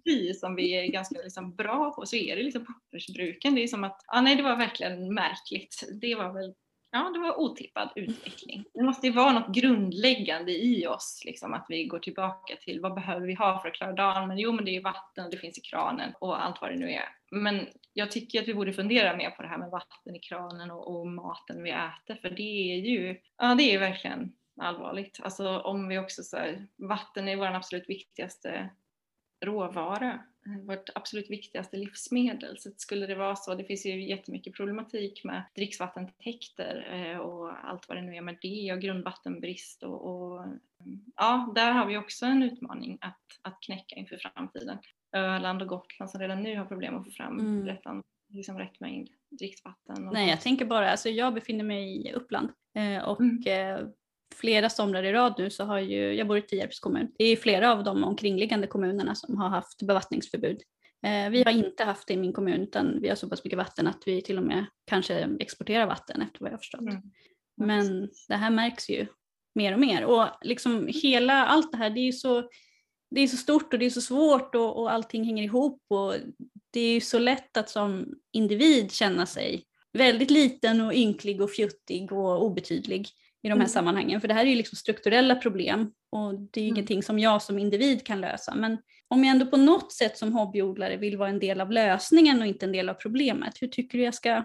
industri som vi är ganska liksom bra på så är det liksom pappersbruken. Det är som att, ja nej det var verkligen märkligt. Det var väl ja, det var otippad utveckling. Det måste ju vara något grundläggande i oss, liksom, att vi går tillbaka till vad behöver vi ha för att klara dagen? Men jo, men det är vatten och det finns i kranen och allt vad det nu är. Men jag tycker att vi borde fundera mer på det här med vatten i kranen och, och maten vi äter, för det är ju, ja det är verkligen allvarligt. Alltså om vi också säger vatten är vår absolut viktigaste råvara vårt absolut viktigaste livsmedel. Så skulle det vara så, det finns ju jättemycket problematik med dricksvattentäkter eh, och allt vad det nu är med det och grundvattenbrist och, och ja, där har vi också en utmaning att, att knäcka inför framtiden. Öland och Gotland som redan nu har problem att få fram mm. rätt, liksom rätt mängd dricksvatten. Nej, jag tänker bara, alltså jag befinner mig i Uppland eh, och mm flera somrar i rad nu så har ju, jag bor i Tierps kommun, det är flera av de omkringliggande kommunerna som har haft bevattningsförbud. Eh, vi har inte haft det i min kommun utan vi har så pass mycket vatten att vi till och med kanske exporterar vatten efter vad jag förstått. Mm. Men det här märks ju mer och mer och liksom hela allt det här det är ju så, det är så stort och det är så svårt och, och allting hänger ihop och det är ju så lätt att som individ känna sig väldigt liten och ynklig och fjuttig och obetydlig i de här mm. sammanhangen. För det här är ju liksom strukturella problem och det är mm. ingenting som jag som individ kan lösa. Men om jag ändå på något sätt som hobbyodlare vill vara en del av lösningen och inte en del av problemet, hur tycker du jag ska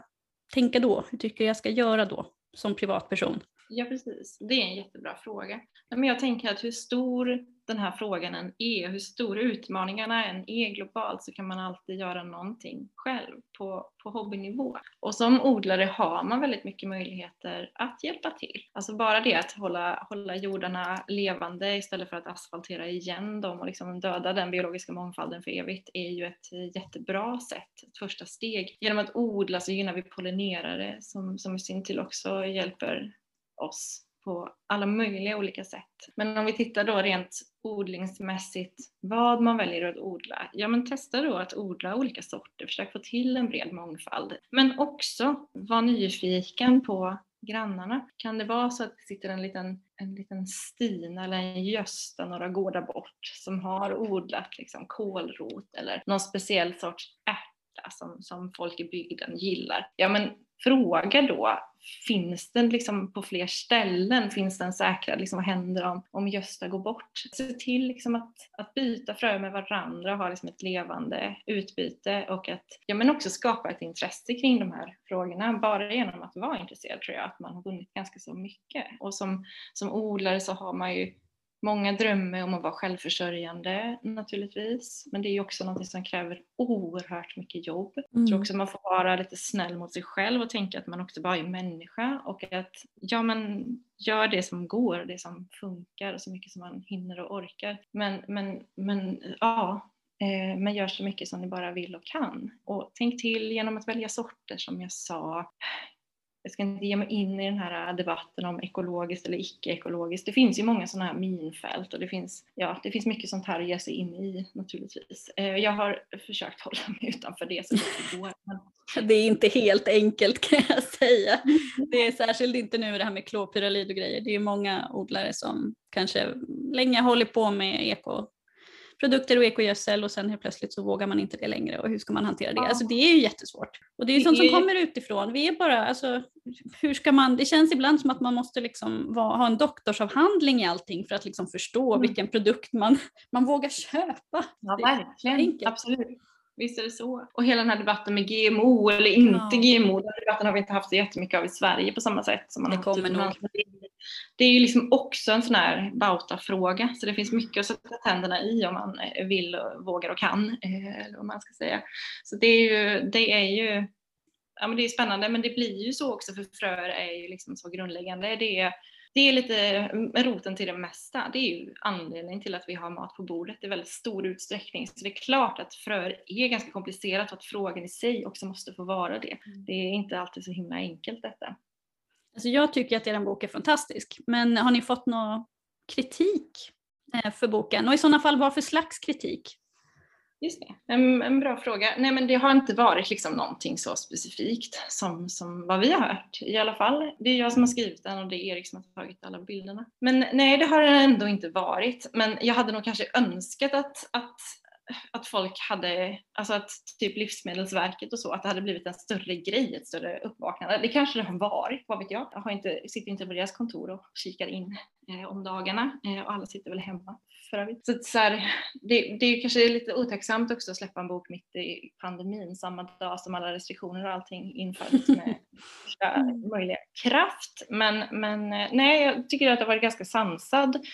tänka då? Hur tycker du jag ska göra då som privatperson? Ja precis, det är en jättebra fråga. Men jag tänker att hur stor den här frågan än är, hur stora utmaningarna än är globalt så kan man alltid göra någonting själv på, på hobbynivå. Och som odlare har man väldigt mycket möjligheter att hjälpa till. Alltså bara det att hålla, hålla jordarna levande istället för att asfaltera igen dem och liksom döda den biologiska mångfalden för evigt är ju ett jättebra sätt, ett första steg. Genom att odla så gynnar vi pollinerare som, som i sin tur också hjälper oss på alla möjliga olika sätt. Men om vi tittar då rent odlingsmässigt vad man väljer att odla. Ja men testa då att odla olika sorter, försök få till en bred mångfald. Men också var nyfiken på grannarna. Kan det vara så att det sitter en liten, en liten Stina eller en Gösta några gårdar bort som har odlat liksom kålrot eller någon speciell sorts som, som folk i bygden gillar? Ja men fråga då, finns den liksom på fler ställen? Finns den säkrad? Liksom, vad händer om, om Gösta går bort? Se till liksom att, att byta frö med varandra, ha liksom ett levande utbyte och att ja, men också skapa ett intresse kring de här frågorna. Bara genom att vara intresserad tror jag att man har vunnit ganska så mycket. Och som, som odlare så har man ju Många drömmer om att vara självförsörjande naturligtvis, men det är också något som kräver oerhört mycket jobb. Mm. Jag tror mm. också man får vara lite snäll mot sig själv och tänka att man också bara är människa och att ja, men gör det som går, det som funkar och så mycket som man hinner och orkar. Men, men, men ja, eh, men gör så mycket som ni bara vill och kan. Och tänk till genom att välja sorter som jag sa jag ska inte ge mig in i den här debatten om ekologiskt eller icke-ekologiskt. Det finns ju många sådana här minfält och det finns, ja, det finns mycket sånt här att ge sig in i naturligtvis. Eh, jag har försökt hålla mig utanför det så det går. Det är inte helt enkelt kan jag säga. Det är särskilt inte nu det här med klorpyralid och grejer. Det är många odlare som kanske länge hållit på med eko produkter och ekogödsel och sen helt plötsligt så vågar man inte det längre och hur ska man hantera det? Ja. Alltså det är ju jättesvårt. Och det är ju sånt som kommer utifrån. Vi är bara, alltså, hur ska man, det känns ibland som att man måste liksom vara, ha en doktorsavhandling i allting för att liksom förstå mm. vilken produkt man, man vågar köpa. Ja, verkligen. Absolut. Visst är det så. Och hela den här debatten med GMO eller inte ja. GMO, den debatten har vi inte haft så jättemycket av i Sverige på samma sätt som man det kommer nog. Det är ju liksom också en sån här Bauta-fråga, så det finns mycket att sätta tänderna i om man vill, vågar och kan, eh, eller vad man ska säga. Så det är ju, det är ju ja, men det är spännande, men det blir ju så också för fröer är ju liksom så grundläggande. Det är det är lite roten till det mesta. Det är ju anledningen till att vi har mat på bordet i väldigt stor utsträckning. Så det är klart att fröer är ganska komplicerat och att frågan i sig också måste få vara det. Mm. Det är inte alltid så himla enkelt detta. Alltså jag tycker att er bok är fantastisk, men har ni fått någon kritik eh, för boken? Och i sådana fall vad för slags kritik? Just det, en, en, bra fråga. Nej men det har inte varit liksom någonting så specifikt som, som vad vi har hört i alla fall. Det är jag som har skrivit den och det är Erik som har tagit alla bilderna. Men nej, det har det ändå inte varit. Men jag hade nog kanske önskat att, att att folk hade, alltså att typ Livsmedelsverket och så, att det hade blivit en större grej, ett större uppvaknande. Det kanske det har varit, vad vet jag. Jag har inte, sitter inte på deras kontor och kikar in eh, om dagarna eh, och alla sitter väl hemma för övrigt. Så, så här, det, det är kanske lite otacksamt också att släppa en bok mitt i pandemin samma dag som alla restriktioner och allting infördes med största möjliga kraft. Men, men eh, nej, jag tycker att det har varit ganska sansad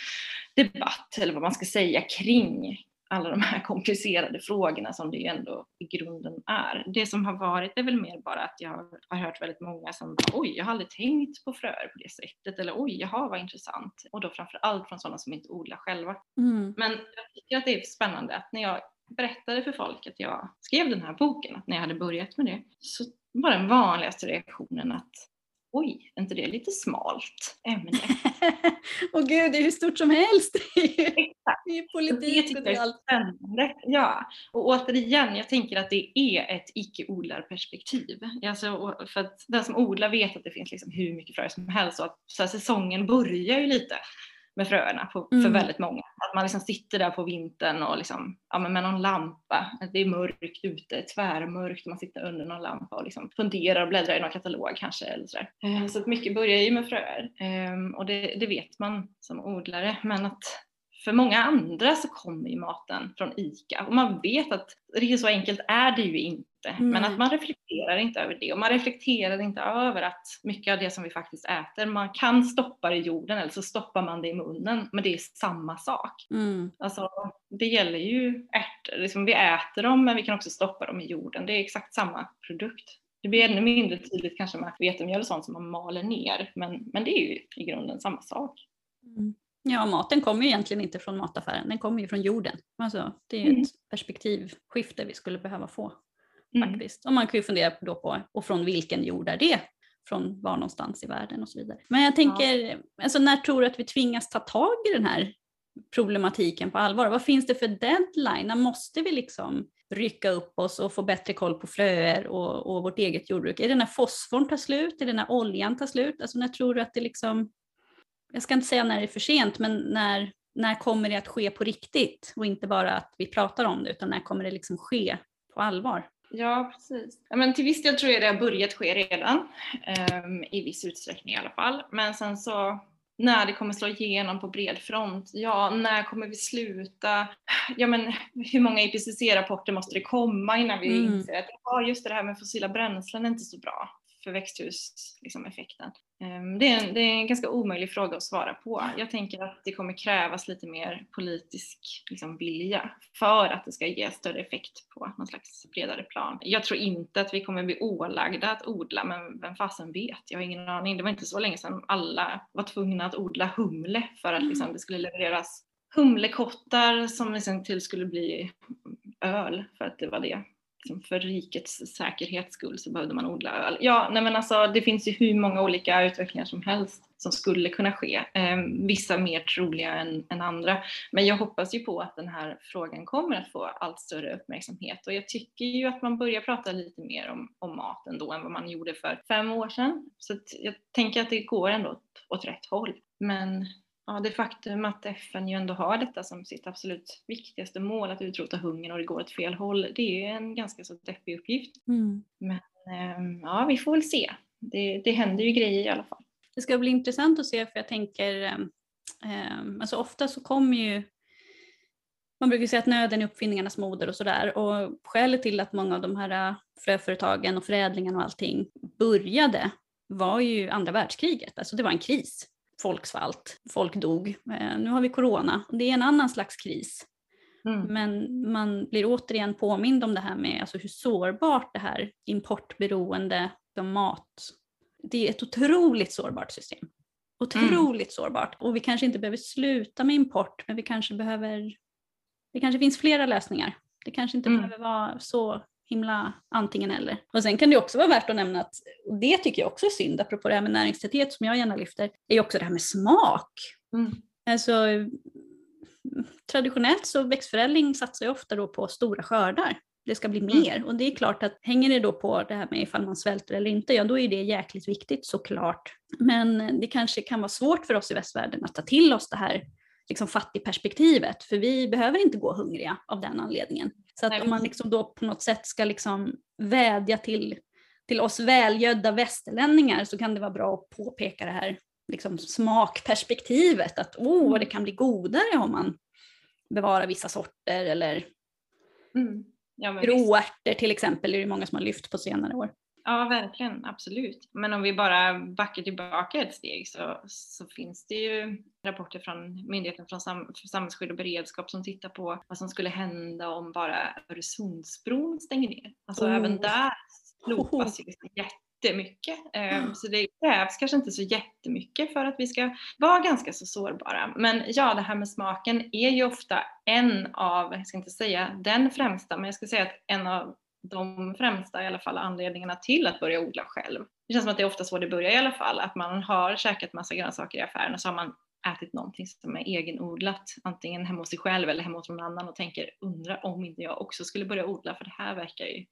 debatt, eller vad man ska säga, kring alla de här komplicerade frågorna som det ju ändå i grunden är. Det som har varit är väl mer bara att jag har hört väldigt många som oj, jag har aldrig tänkt på fröer på det sättet eller oj, jaha vad intressant. Och då framför allt från sådana som inte odlar själva. Mm. Men jag tycker att det är spännande att när jag berättade för folk att jag skrev den här boken, att när jag hade börjat med det, så var den vanligaste reaktionen att oj, är inte det lite smalt ämne? Åh gud, det är hur stort som helst. Exakt. Det är politik och det är allt. Spännande. Ja, och återigen, jag tänker att det är ett icke-odlarperspektiv. Alltså, för att den som odlar vet att det finns liksom hur mycket fröer som helst och att så här, säsongen börjar ju lite med fröerna på, mm. för väldigt många. Att man liksom sitter där på vintern och liksom, ja, men med någon lampa, det är mörkt ute, tvärmörkt man sitter under någon lampa och liksom funderar och bläddrar i någon katalog kanske. Eller sådär. Eh, så att mycket börjar ju med fröer ehm, och det, det vet man som odlare. Men att för många andra så kommer ju maten från ICA och man vet att riktigt så enkelt är det ju inte. Mm. Men att man reflekterar inte över det och man reflekterar inte över att mycket av det som vi faktiskt äter, man kan stoppa det i jorden eller så stoppar man det i munnen, men det är samma sak. Mm. Alltså, det gäller ju ärtor, liksom, vi äter dem men vi kan också stoppa dem i jorden, det är exakt samma produkt. Det blir ännu mindre tydligt kanske med vetemjöl och sånt som man maler ner, men, men det är ju i grunden samma sak. Mm. Ja, maten kommer ju egentligen inte från mataffären, den kommer ju från jorden. Alltså, det är mm. ett perspektivskifte vi skulle behöva få. Mm. faktiskt. Och man kan ju fundera då på, och från vilken jord är det? Från var någonstans i världen och så vidare. Men jag tänker, ja. alltså, när tror du att vi tvingas ta tag i den här problematiken på allvar? Vad finns det för deadline? När måste vi liksom rycka upp oss och få bättre koll på flöer och, och vårt eget jordbruk? Är det när fosforn tar slut? Är det när oljan tar slut? Alltså när tror du att det liksom jag ska inte säga när det är för sent, men när, när kommer det att ske på riktigt? Och inte bara att vi pratar om det, utan när kommer det liksom ske på allvar? Ja, precis. Ja, men till viss del tror jag det har börjat ske redan, um, i viss utsträckning i alla fall. Men sen så när det kommer slå igenom på bred front, ja, när kommer vi sluta? Ja, men hur många IPCC-rapporter måste det komma innan vi mm. inser att ja, just det här med fossila bränslen är inte så bra? För växthuseffekten. Liksom, det, är en, det är en ganska omöjlig fråga att svara på. Jag tänker att det kommer krävas lite mer politisk liksom, vilja för att det ska ge större effekt på någon slags bredare plan. Jag tror inte att vi kommer bli ålagda att odla, men vem fasen vet? Jag har ingen aning. Det var inte så länge sedan alla var tvungna att odla humle för att liksom, det skulle levereras humlekottar som sen till skulle bli öl för att det var det Liksom för rikets säkerhets skull så behövde man odla öl. Ja, nej men alltså det finns ju hur många olika utvecklingar som helst som skulle kunna ske. Eh, vissa mer troliga än, än, andra. Men jag hoppas ju på att den här frågan kommer att få allt större uppmärksamhet och jag tycker ju att man börjar prata lite mer om, om maten då än vad man gjorde för fem år sedan. Så jag tänker att det går ändå åt, åt rätt håll. Men ja, det faktum att FN ju ändå har detta som sitt absolut viktigaste mål, att utrota hungern och det går åt fel håll, det är en ganska så deppig uppgift. Mm. Men ehm, ja, vi får väl se. Det, det händer ju grejer i alla fall. Det ska bli intressant att se för jag tänker, eh, alltså ofta så kommer ju man brukar säga att nöden är uppfinningarnas moder och sådär och skälet till att många av de här eh, fröföretagen och förädlingen och allting började var ju andra världskriget, alltså det var en kris folk svalt, folk dog. Eh, nu har vi corona och det är en annan slags kris. Mm. Men man blir återigen påmind om det här med alltså hur sårbart det här importberoende av mat, det är ett otroligt sårbart system. Otroligt mm. sårbart. Och vi kanske inte behöver sluta med import, men vi kanske behöver, det kanske finns flera lösningar. Det kanske inte mm. behöver vara så himla antingen eller. Och sen kan det också vara värt att nämna att, och det tycker jag också är synd, apropå det här med näringstäthet som jag gärna lyfter, är också det här med smak. Mm. Alltså, traditionellt så växtförädling satsar ju ofta då på stora skördar. Det ska bli mm. mer mm. och det är klart att hänger det då på det här med ifall man svälter eller inte, ja då är det jäkligt viktigt såklart. Men det kanske kan vara svårt för oss i västvärlden att ta till oss det här liksom fattigperspektivet, för vi behöver inte gå hungriga av den anledningen. Så att om man liksom då på något sätt ska liksom vädja till, till oss välgödda västerlänningar så kan det vara bra att påpeka det här liksom smakperspektivet, att oh, det kan bli godare om man bevarar vissa sorter eller mm. ja, gråärtor till exempel är det många som har lyft på senare år. Ja, verkligen, absolut. Men om vi bara backar tillbaka ett steg så, så finns det ju rapporter från Myndigheten för, sam för samhällsskydd och beredskap som tittar på vad som skulle hända om bara Öresundsbron stänger ner. Alltså oh. även där slopas ju jättemycket. Mm. Så det krävs kanske inte så jättemycket för att vi ska vara ganska så sårbara. Men ja, det här med smaken är ju ofta en av, jag ska inte säga den främsta, men jag ska säga att en av de främsta i alla fall anledningarna till att börja odla själv. Det känns som att det är ofta så det börjar i alla fall, att man har käkat massa grönsaker i affären och så har man ätit någonting som är egenodlat, antingen hemma hos sig själv eller hemma hos någon annan och tänker undra om inte jag också skulle börja odla för det här verkar ju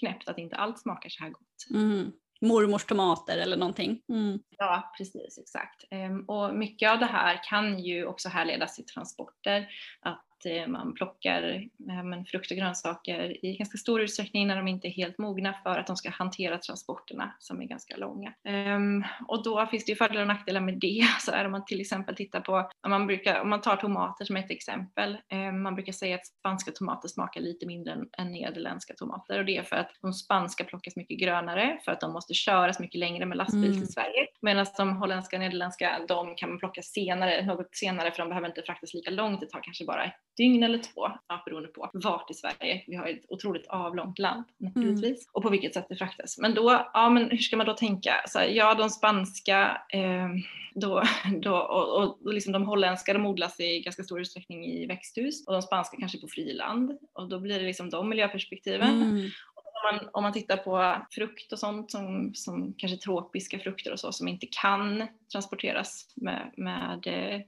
knäppt att inte allt smakar så här gott. Mm. Mormors tomater eller någonting. Mm. Ja precis, exakt. Ehm, och mycket av det här kan ju också härledas till transporter. Att Eh, man plockar men, frukt och grönsaker i ganska stor utsträckning när de inte är helt mogna för att de ska hantera transporterna som är ganska långa. Um, och då finns det ju fördelar och nackdelar med det. Så är om man till exempel tittar på, om man, brukar, om man tar tomater som ett exempel, um, man brukar säga att spanska tomater smakar lite mindre än, än nederländska tomater och det är för att de spanska plockas mycket grönare för att de måste köras mycket längre med lastbil mm. till Sverige medan de holländska och nederländska de kan man plocka senare, något senare för de behöver inte fraktas lika långt, det tar kanske bara dygn eller två, ja, beroende på vart i Sverige. Vi har ett otroligt avlångt land naturligtvis mm. och på vilket sätt det fraktas. Men då, ja men hur ska man då tänka? Så här, ja, de spanska eh, då, då, och, och, liksom de holländska de odlas i ganska stor utsträckning i växthus och de spanska kanske på friland och då blir det liksom de miljöperspektiven. Mm. Om man, om man, tittar på frukt och sånt som, som kanske tropiska frukter och så som inte kan transporteras med, med eh,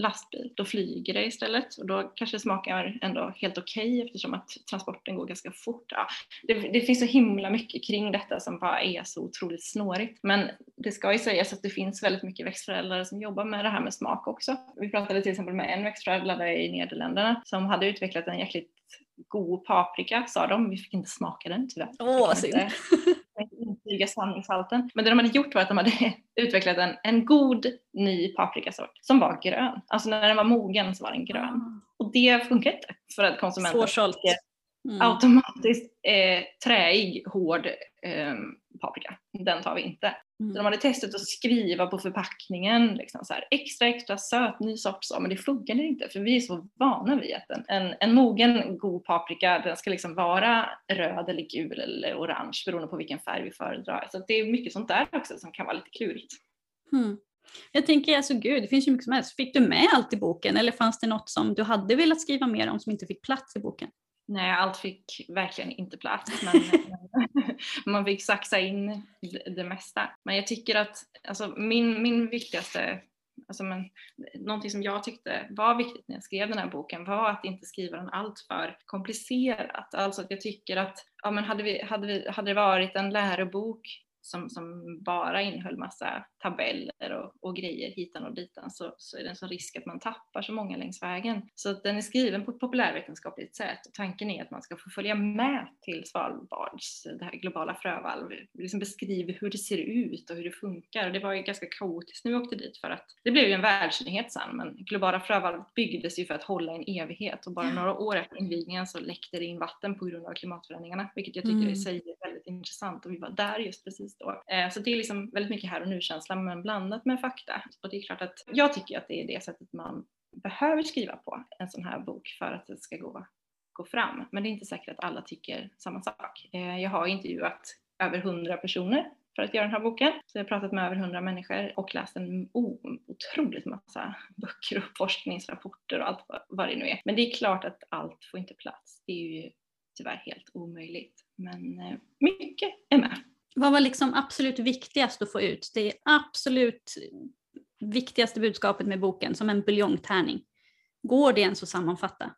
lastbil, då flyger det istället och då kanske det smakar ändå helt okej okay eftersom att transporten går ganska fort. Ja, det, det, finns så himla mycket kring detta som bara är så otroligt snårigt. Men det ska ju sägas att det finns väldigt mycket växtförädlare som jobbar med det här med smak också. Vi pratade till exempel med en växtförädlare i Nederländerna som hade utvecklat en jäkligt god paprika sa de. Vi fick inte smaka den tyvärr. Åh, synd intyga sanningshalten. Men det de hade gjort var att de hade utvecklat en, en god ny paprikasort som var grön. Alltså när den var mogen så var den grön. Mm. Och det funkar inte för att konsumenten mm. automatiskt eh, träig, hård eh, paprika. Den tar vi inte. Mm. de hade testat att skriva på förpackningen liksom så här, extra extra söt ny sort så, men det funkade inte för vi är så vana vid att en, en, en mogen god paprika den ska liksom vara röd eller gul eller orange beroende på vilken färg vi föredrar. Så det är mycket sånt där också som kan vara lite klurigt. Mm. Jag tänker alltså gud, det finns ju mycket som helst. Fick du med allt i boken eller fanns det något som du hade velat skriva mer om som inte fick plats i boken? Nej, allt fick verkligen inte plats. Men man fick saxa in det mesta. Men jag tycker att alltså, min, min viktigaste Alltså men, någonting som jag tyckte var viktigt när jag skrev den här boken var att inte skriva den alltför komplicerat. Alltså att jag tycker att ja, men hade, vi, hade, vi, hade det varit en lärobok som, som bara innehöll massa tabeller och, och grejer hitan och ditan så, så är det en sån risk att man tappar så många längs vägen. Så den är skriven på ett populärvetenskapligt sätt och tanken är att man ska få följa med till Svalbards, det här globala frövalv, liksom beskriva hur det ser ut och hur det funkar. Och det var ju ganska kaotiskt när vi åkte dit för att det blev ju en världsnyhet sen men globala frövalvet byggdes ju för att hålla en evighet och bara några år efter invigningen så läckte det in vatten på grund av klimatförändringarna vilket jag tycker mm. väldigt intressant och vi var där just precis då. Eh, så det är liksom väldigt mycket här och nu-känsla men blandat med fakta. Och det är klart att jag tycker att det är det sättet man behöver skriva på en sån här bok för att det ska gå, gå fram. Men det är inte säkert att alla tycker samma sak. Eh, jag har intervjuat över hundra personer för att göra den här boken. Så jag har pratat med över hundra människor och läst en otroligt massa böcker och forskningsrapporter och allt vad det nu är. Men det är klart att allt får inte plats. Det är ju tyvärr helt omöjligt. Men eh, mycket är med. Vad var liksom absolut viktigast att få ut? Det absolut viktigaste budskapet med boken, som en buljongtärning. Går det ens att sammanfatta?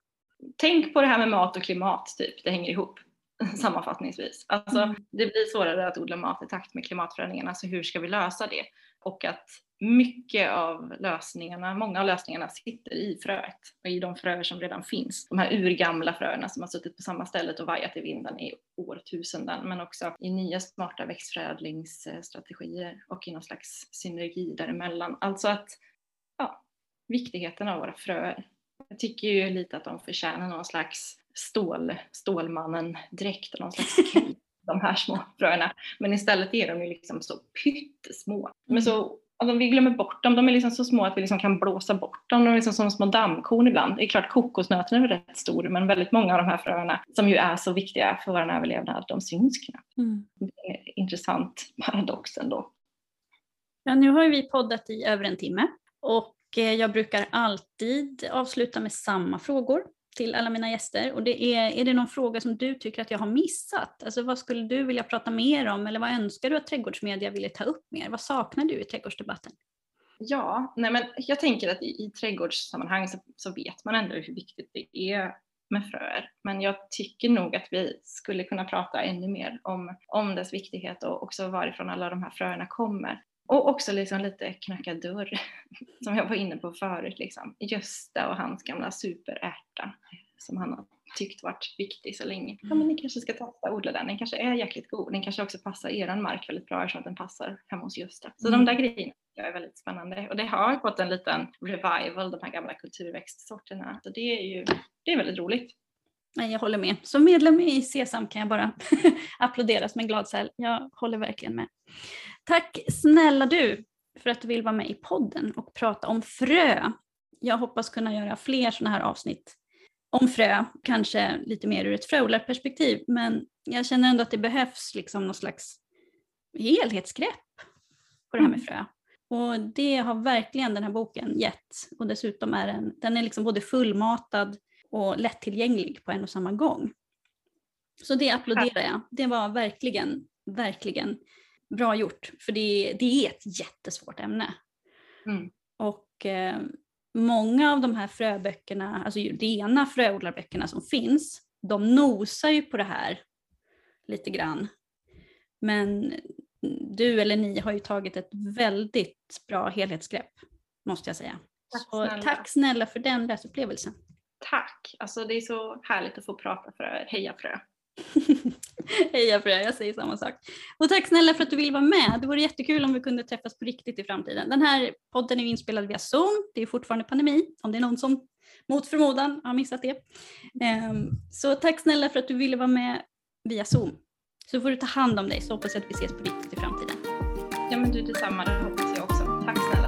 Tänk på det här med mat och klimat, typ. det hänger ihop. sammanfattningsvis. Alltså, mm. Det blir svårare att odla mat i takt med klimatförändringarna, så hur ska vi lösa det? Och att mycket av lösningarna, många av lösningarna sitter i fröet och i de fröer som redan finns. De här urgamla fröerna som har suttit på samma ställe och vajat i vinden i årtusenden, men också i nya smarta växtförädlingsstrategier och i någon slags synergi däremellan. Alltså att, ja, viktigheten av våra fröer. Jag tycker ju lite att de förtjänar någon slags stål, Stålmannen-dräkt, någon slags de här små fröerna. Men istället är de ju liksom så pyttesmå. Men så Alltså vi glömmer bort dem, de är liksom så små att vi liksom kan blåsa bort dem. De är liksom som små dammkorn ibland. Det är klart kokosnöten är rätt stor men väldigt många av de här fröerna som ju är så viktiga för vår överlevnad, de syns knappt. Mm. Det är intressant paradox ändå. Ja, nu har vi poddat i över en timme och eh, jag brukar alltid avsluta med samma frågor till alla mina gäster. Och det är, är det någon fråga som du tycker att jag har missat? Alltså vad skulle du vilja prata mer om eller vad önskar du att trädgårdsmedia ville ta upp mer? Vad saknar du i trädgårdsdebatten? Ja, nej men jag tänker att i, i trädgårdssammanhang så, så vet man ändå hur viktigt det är med fröer. Men jag tycker nog att vi skulle kunna prata ännu mer om, om dess viktighet och också varifrån alla de här fröerna kommer. Och också liksom lite knacka dörr, som jag var inne på förut. Liksom. Gösta och hans gamla superärta som han har tyckt varit viktig så länge. Ja men ni kanske ska testa att odla den, den kanske är jäkligt god. Den kanske också passar eran mark väldigt bra eftersom den passar hemma hos Gösta. Så mm. de där grejerna är väldigt spännande och det har fått en liten revival, de här gamla kulturväxtsorterna. Så det är ju det är väldigt roligt. Nej, jag håller med. Som medlem i Sesam kan jag bara applådera som en glad säl. Jag håller verkligen med. Tack snälla du för att du vill vara med i podden och prata om frö. Jag hoppas kunna göra fler sådana här avsnitt om frö, kanske lite mer ur ett fröodlarperspektiv, men jag känner ändå att det behövs liksom någon slags helhetsgrepp på det här med mm. frö. Och det har verkligen den här boken gett. Och dessutom är den, den är liksom både fullmatad och lättillgänglig på en och samma gång. Så det applåderar jag. Det var verkligen, verkligen bra gjort. För det, det är ett jättesvårt ämne. Mm. Och eh, många av de här fröböckerna, alltså rena fröodlarböckerna som finns, de nosar ju på det här lite grann. Men du eller ni har ju tagit ett väldigt bra helhetsgrepp, måste jag säga. Tack Så snälla. tack snälla för den läsupplevelsen. Tack! Alltså det är så härligt att få prata för er. Heja Frö! Heja Frö, jag säger samma sak. Och tack snälla för att du vill vara med. Det vore jättekul om vi kunde träffas på riktigt i framtiden. Den här podden är inspelad via Zoom. Det är fortfarande pandemi, om det är någon som mot förmodan har missat det. Ehm, så tack snälla för att du ville vara med via Zoom. Så får du ta hand om dig så hoppas jag att vi ses på riktigt i framtiden. Ja men du detsamma, det hoppas jag också. Tack snälla.